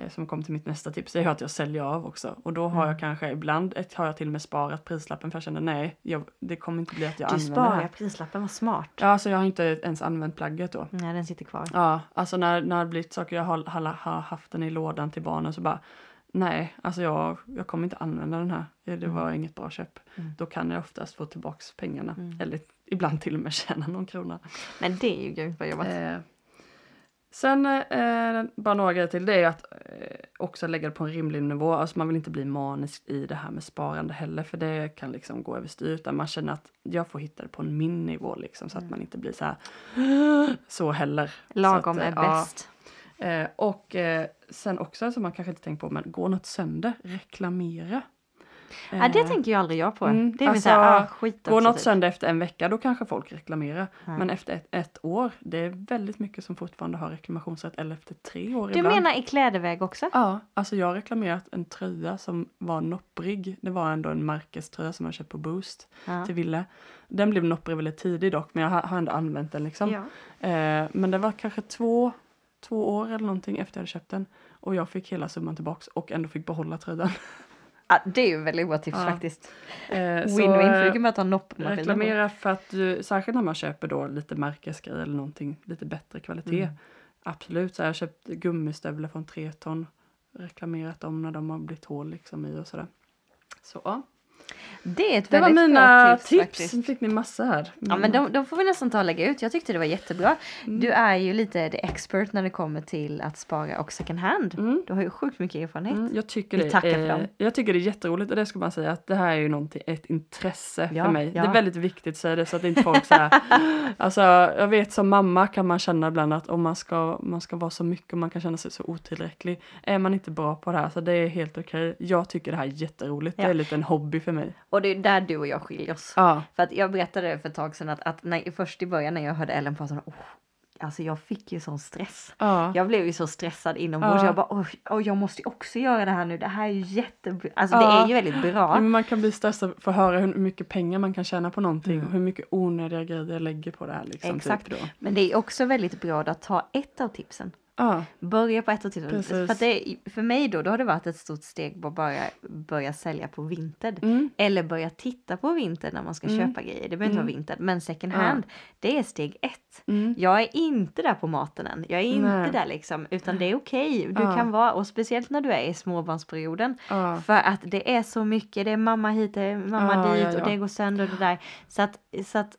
B: som kom till mitt nästa tips, det är att jag säljer av också. Och då har
A: Mm.
B: jag kanske, ibland ett, har jag till och med sparat prislappen för jag känner nej, jag, det kommer inte bli att jag
A: Du
B: använder det
A: sparar
B: här.
A: prislappen, vad smart.
B: Ja, alltså jag har inte ens använt plagget då.
A: Nej, den sitter kvar.
B: Ja, alltså när, när det blivit saker, jag har, har, har haft den i lådan till barnen så bara Nej, alltså jag, jag kommer inte använda den här. Det
A: Mm.
B: var inget bra köp.
A: Mm.
B: Då kan jag oftast få tillbaks pengarna.
A: Mm.
B: Eller ibland till och med tjäna någon krona.
A: Men det är ju grymt vad jobbat.
B: Eh, sen eh, bara några grejer till. Det är att eh, också lägga det på en rimlig nivå. Alltså man vill inte bli manisk i det här med sparande heller. För det kan liksom gå överstyr. Utan man känner att jag får hitta det på en min nivå liksom. Så att
A: Mm.
B: man inte blir så här (gasps) så heller.
A: Lagom
B: så att,
A: är
B: eh, ja.
A: bäst.
B: Eh, och eh, sen också som man kanske inte tänkt på, men går något sönder, reklamera.
A: Ja, det
B: Eh,
A: tänker ju aldrig jag på.
B: mm,
A: det är
B: alltså,
A: såhär, ah, skit
B: Går något
A: typ.
B: sönder efter en vecka, då kanske folk reklamerar.
A: Ja.
B: Men efter ett, ett år, det är väldigt mycket som fortfarande har reklamationsrätt. Eller efter tre år
A: Du
B: ibland.
A: menar i klädväg också?
B: Ja, alltså jag har reklamerat en tröja som var nopprig. Det var ändå en märkeströja som jag köpt på Boost
A: Ja.
B: till Ville. Den blev nopprig väldigt tidigt dock, men jag har ändå använt den liksom.
A: Ja.
B: Eh, men det var kanske två, två år eller någonting efter jag hade köpt den. och jag fick hela summan tillbaks och ändå fick behålla tröjan. (laughs)
A: Ja, det är ju väldigt bra tips
B: Ja.
A: faktiskt.
B: Eh,
A: Win-win, för du kan bara ta noppmaskinen.
B: Reklamera för att du, särskilt när man köper då lite märkesgrejer eller någonting lite bättre kvalitet.
A: Mm.
B: Absolut, så jag har köpt gummistövlar från Treton. Reklamerat dem när de har blivit hål liksom i och sådär. Så ja.
A: Det är ett
B: Det var mina
A: bra tips,
B: tips.
A: faktiskt.
B: Nu fick ni massa här.
A: Ja men de, de får vi nästan ta och lägga ut. Jag tyckte det var jättebra.
B: Mm.
A: Du är ju lite the expert när det kommer till att spara och second hand.
B: Mm.
A: Du har ju sjukt mycket erfarenhet.
B: Mm, jag, tycker
A: Vi
B: det
A: tackar för
B: är,
A: dem.
B: jag tycker det är jätteroligt och det ska man säga att det här är ju någonting, ett intresse
A: Ja,
B: för mig.
A: ja.
B: Det är väldigt viktigt att säga det så att inte folk säger (laughs) Alltså jag vet som mamma kan man känna ibland att om man ska, man ska vara så mycket och man kan känna sig så otillräcklig. Är man inte bra på det här så det är helt okej. Jag tycker det här är jätteroligt. Det
A: Ja.
B: är lite en hobby för mig.
A: Och det är där du och jag skiljer oss.
B: Ja.
A: För att jag berättade för ett tag sedan att, att när, först i början när jag hörde Ellen prata om oh, Alltså jag fick ju sån stress.
B: Ja.
A: Jag blev ju så stressad inombords.
B: Ja.
A: Jag bara oj, jag måste ju också göra det här nu. Det här är ju jättebra. Alltså det
B: Ja.
A: är ju väldigt bra.
B: Men man kan bli stressad för att höra hur mycket pengar man kan tjäna på någonting
A: Mm.
B: och hur mycket onödiga grejer jag lägger på det här. Liksom,
A: Exakt.
B: Typ.
A: Men det är också väldigt bra att ta ett av tipsen.
B: Ja.
A: Börja på ett tipsen.
B: Precis.
A: För, att det, för mig då, då har det varit ett stort steg att bara börja sälja på Vinted.
B: Mm.
A: Eller börja titta på Vinted när man ska
B: Mm.
A: köpa grejer. Det behöver inte
B: Mm.
A: vara Vinted, men second
B: Ja.
A: hand. Det är steg ett.
B: Mm.
A: Jag är inte där på maten än. Jag är inte
B: Nej.
A: där liksom. Utan det är okej. Du
B: Ja.
A: kan vara, och speciellt när du är i småbarnsperioden.
B: Ja.
A: För att det är så mycket. Det är mamma hit, det är mamma
B: Ja,
A: dit
B: ja, ja.
A: och det går sönder och det där. Så att, så att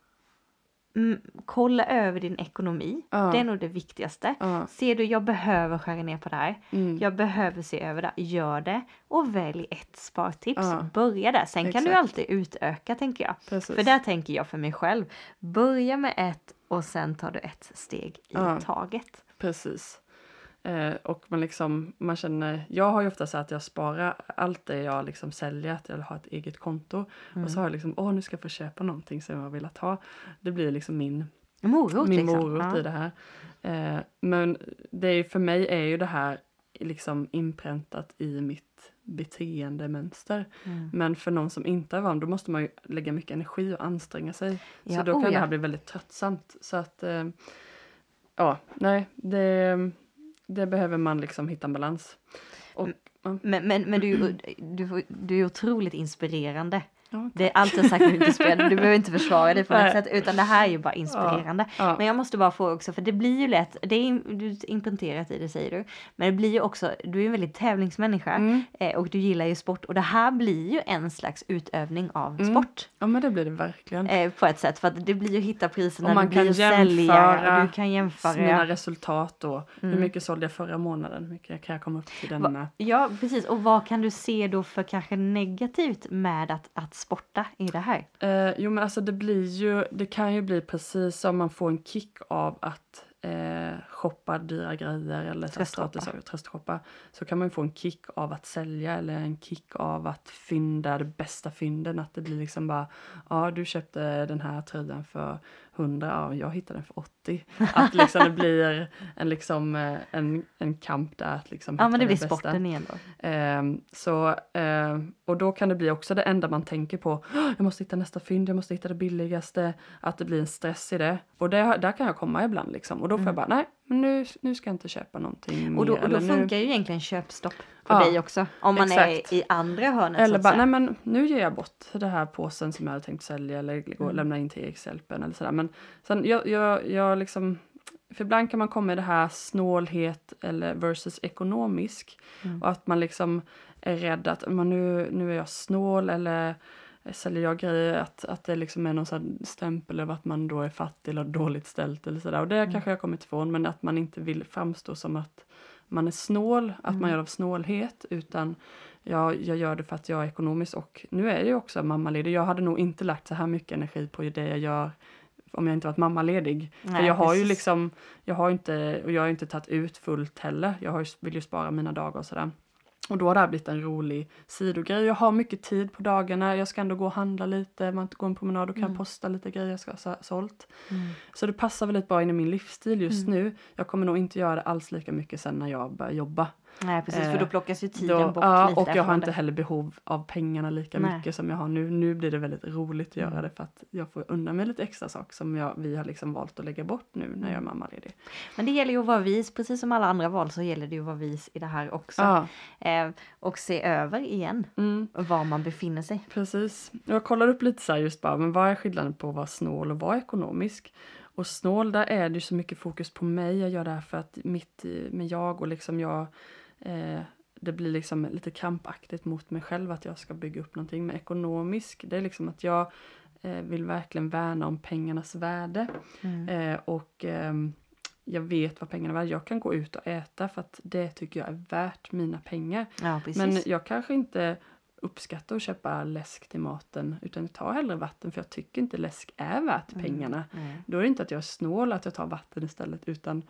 A: mm, kolla över din ekonomi.
B: Ja.
A: Det är nog det viktigaste.
B: Ja.
A: Ser du, jag behöver skära ner på det här.
B: Mm.
A: Jag behöver se över det. Gör det och välj ett spartips.
B: Ja.
A: Börja där. Sen kan du
B: Exakt.
A: alltid utöka tänker jag.
B: Precis.
A: För där tänker jag för mig själv. Börja med ett och sen tar du ett steg i taget.
B: Precis. Eh, och man liksom, man känner, jag har ju ofta så att jag sparar allt det jag liksom säljer, att jag har ett eget konto.
A: Mm.
B: Och så har jag liksom, åh nu ska jag få köpa någonting som jag velat ha. Det blir liksom min,
A: Morot
B: min
A: liksom.
B: morot
A: Ja.
B: i det här. Eh, men det är, för mig är ju det här liksom inpräntat i mitt beteendemönster.
A: Mm.
B: Men för någon som inte är van, då måste man ju lägga mycket energi och anstränga sig.
A: Ja,
B: så då kan
A: oh
B: det
A: ja.
B: här bli väldigt tröttsamt. Så att, eh, ja, nej, det, det behöver man liksom hitta en balans. Och,
A: Men, men, men du, du, du är otroligt inspirerande.
B: Ja,
A: Det är allt jag sagt är inte inspirerande. Du behöver inte försvara det på något sätt. Utan det här är ju bara inspirerande.
B: ja,
A: Men jag måste bara fråga också, för det blir ju lätt, det är du i det säger du. Men det blir ju också, du är en väldigt tävlingsmänniska.
B: mm,
A: Eh, och du gillar ju sport. Och det här blir ju en slags utövning av
B: Mm.
A: sport.
B: ja, men det blir det verkligen.
A: Eh, på ett sätt. För att det blir ju hitta priserna,
B: Och man
A: blir
B: kan
A: ju sälja.
B: jämföra
A: Och du kan jämföra.
B: Mina resultat då.
A: Mm.
B: Hur mycket sålde jag förra månaden? Hur mycket kan jag komma upp till denna?
A: Ja, precis. Och vad kan du se då för kanske negativt med att, att sporta i det här?
B: Eh, jo men alltså det blir ju, det kan ju bli precis som man får en kick av att eh, shoppa dyra grejer eller
A: Tröstshoppa.
B: Så kan man ju få en kick av att sälja eller en kick av att fynda de bästa fynden. Att det blir liksom bara, ja du köpte den här tröjan för 100, ja jag hittade den för 80. Att liksom det (laughs) blir en, liksom, eh, en, en kamp där att liksom
A: Ja, men det blir
B: bästa.
A: sporten igen då.
B: Ehm, så, ehm, och då kan det bli också det enda man tänker på. "Åh, (gasps) Jag måste hitta nästa fynd, jag måste hitta det billigaste. Att det blir en stress i det. Och det, där kan jag komma ibland liksom. Och då får jag bara, nej, men nu, nu ska jag inte köpa någonting
A: Mm. Och då,
B: mer.
A: och då
B: eller nu,
A: funkar ju egentligen köpstopp för
B: Ja,
A: dig också. Om man
B: exakt.
A: är i andra hörnet
B: eller bara, nej men nu ger jag bort den här påsen som jag hade tänkt sälja eller
A: Mm.
B: lämna in till Erikshjälpen eller sådär. Men sen jag, jag, jag liksom, för ibland kan man komma i det här snålhet eller versus ekonomisk.
A: Mm.
B: Och att man liksom är rädd att men nu, nu är jag snål eller säljer jag grejer att, att det liksom är någon här stämpel över att man då är fattig eller dåligt ställt eller sådär. Och det
A: Mm.
B: kanske jag kommit ifrån men att man inte vill framstå som att man är snål, att
A: Mm.
B: man gör det av snålhet utan jag, jag gör det för att jag är ekonomisk och nu är jag ju också mammaledig. Jag hade nog inte lagt så här mycket energi på det jag gör om jag inte varit mammaledig. För
A: Nej,
B: jag har ju
A: precis.
B: liksom, jag har inte, och jag har inte tagit ut fullt heller. Jag har ju, vill ju spara mina dagar och sådär. Och då har det här blivit en rolig sidogrej. Jag har mycket tid på dagarna. Jag ska ändå gå och handla lite, man går en promenad och kan
A: Mm.
B: posta lite grejer jag ska ha så- sålt.
A: Mm.
B: Så det passar väldigt bra in i min livsstil just
A: Mm.
B: nu. Jag kommer nog inte göra det alls lika mycket sen när jag börjar jobba.
A: Nej precis, för
B: Eh,
A: då plockas ju tiden
B: Då,
A: bort
B: ja,
A: lite
B: och jag har inte
A: det.
B: heller behov av pengarna lika
A: Nej.
B: mycket som jag har nu. Nu blir det väldigt roligt att göra
A: Mm.
B: det för att jag får undan mig lite extra saker som jag, vi har liksom valt att lägga bort nu när jag är
A: Mm.
B: mammaledig.
A: Men det gäller ju att vara vis, precis som alla andra val så gäller det ju att vara vis i det här också.
B: Ja,
A: Eh, och se över igen
B: mm,
A: var man befinner sig.
B: precis. Jag kollar upp lite så här just bara, men vad är skillnaden på att vara snål och vara ekonomisk? Och snål, där är det så mycket fokus på mig. Jag gör det här för att mitt i- med jag och liksom jag eh, det blir liksom lite krampaktigt mot mig själv att jag ska bygga upp någonting. Men ekonomisk, det är liksom att jag eh, vill verkligen värna om pengarnas värde.
A: Mm.
B: Eh, och ehm, jag vet vad pengarna är värda. Jag kan gå ut och äta för att det tycker jag är värt mina pengar.
A: Ja.
B: Men jag kanske inte uppskattar att köpa läsk till maten utan jag tar hellre vatten för jag tycker inte läsk är värt
A: Mm.
B: pengarna.
A: Nej.
B: Då är det inte att jag är snål att jag tar vatten istället utan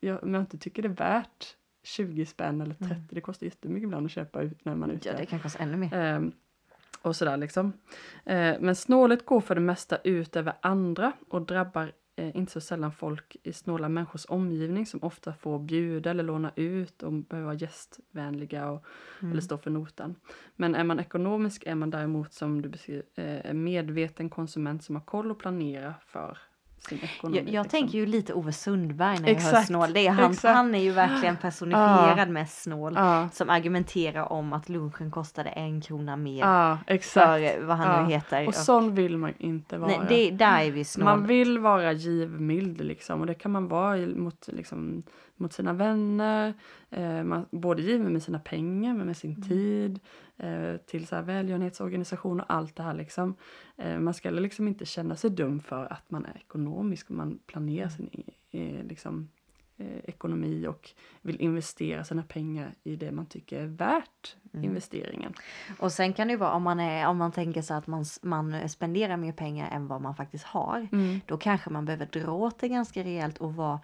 B: jag, om jag inte tycker det är värt 20 spänn eller 30,
A: Mm.
B: det kostar jättemycket ibland att köpa ut när man är ute.
A: Ja det kan kosta ännu mer.
B: Ehm, och sådär liksom. Eh, men snålet går för det mesta ut över andra och drabbar eh, inte så sällan folk i snåla människors omgivning som ofta får bjuda eller låna ut och behöver vara gästvänliga och,
A: Mm.
B: eller stå för notan. Men är man ekonomisk är man däremot som du beskriver eh, en medveten konsument som har koll och planerar för.
A: Jag, jag
B: liksom.
A: tänker ju lite Ove Sundberg när jag hör snål. Det är han,
B: exakt.
A: han är ju verkligen (gasps) personifierad med snål.
B: Ja,
A: Som argumenterar om att lunchen kostade en krona mer.
B: exakt.
A: för vad han nu heter.
B: Och sån vill man inte vara.
A: Nej, det, där är vi snål.
B: Man vill vara givmild liksom och det kan man vara mot, liksom, mot sina vänner. Eh, man, både given med sina pengar men med sin
A: Mm.
B: tid. Eh, till så här välgörenhetsorganisationer och allt det här liksom. Eh, man ska liksom inte känna sig dum för att man är ekonomisk. Man planerar sin e- eh, liksom, eh, ekonomi och vill investera sina pengar i det man tycker är värt
A: Mm.
B: investeringen.
A: Och sen kan det ju vara om man, är, om man tänker sig att man, man spenderar mer pengar än vad man faktiskt har.
B: Mm.
A: Då kanske man behöver dra åt det ganska rejält och vara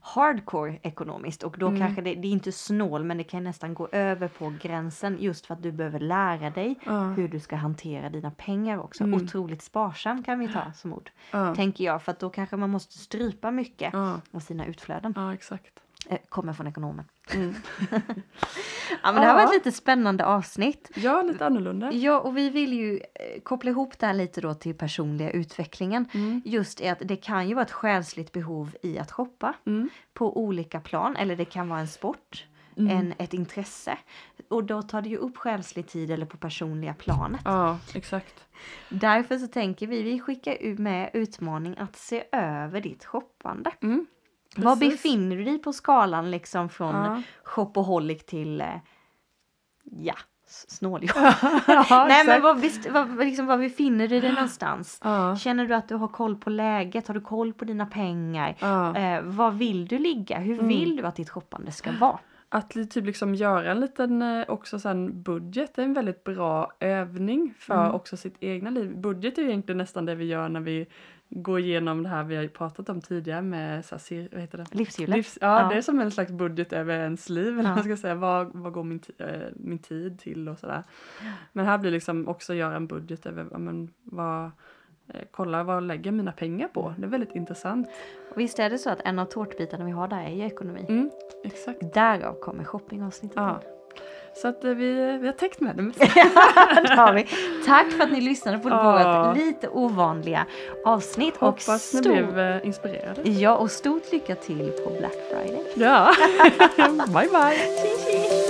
A: hardcore ekonomiskt och då
B: Mm.
A: kanske det, det är inte snål men det kan nästan gå över på gränsen just för att du behöver lära dig
B: Ja,
A: hur du ska hantera dina pengar också.
B: Mm.
A: Otroligt sparsam kan vi ta som ord.
B: ja,
A: Tänker jag för att då kanske man måste strypa mycket
B: ja,
A: av sina utflöden.
B: ja exakt.
A: Eh, kommer från ekonomen.
B: Mm. (laughs)
A: Ja men det här var ett lite spännande avsnitt.
B: Ja, lite annorlunda.
A: Ja, och vi vill ju eh, koppla ihop det här lite då till personliga utvecklingen.
B: Mm.
A: Just är att det kan ju vara ett själsligt behov i att shoppa
B: Mm.
A: på olika plan. Eller det kan vara en sport,
B: Mm.
A: en, ett intresse. Och då tar det ju upp själslig tid eller på personliga planet.
B: Ja, exakt.
A: Därför så tänker vi, vi skickar med utmaning att se över ditt shoppande.
B: Mm.
A: Var
B: Precis.
A: befinner du dig på skalan liksom från
B: Ja.
A: shopaholic till, eh, ja, snåljåp? (laughs)
B: ja, (laughs)
A: Nej men var, visst, var, liksom, var befinner du dig någonstans?
B: Ja,
A: Känner du att du har koll på läget? Har du koll på dina pengar?
B: ja.
A: Eh, var vill du ligga? Hur
B: Mm.
A: vill du att ditt shoppande ska vara?
B: Att typ liksom göra en liten eh, också sen budget är en väldigt bra övning för
A: Mm.
B: också sitt egna liv. Budget är ju egentligen nästan det vi gör när vi går igenom det här vi har pratat om tidigare med så här, vad heter det?
A: Livshjulet?
B: Livs, ja,
A: Ja.
B: det är som en slags budget över ens liv. Eller
A: Ja.
B: man ska säga. Vad, vad går min, eh, min tid till och sådär. Men här blir liksom också göra en budget över men, vad, eh, kolla vad lägger jag mina pengar på. Det är väldigt intressant.
A: Och visst är det så att en av tårtbitarna vi har där är ju ekonomi.
B: Mm, exakt.
A: Därav kommer shoppingavsnittet.
B: Ja. Så att eh, vi, vi har täckt med det. (laughs)
A: det har vi. Tack för att ni lyssnade på
B: Ja.
A: vårt lite ovanliga avsnitt.
B: Hoppas
A: och
B: ni
A: stor...
B: blev eh, inspirerade.
A: Ja, och stort lycka till på Black Friday.
B: Ja, (laughs) bye bye.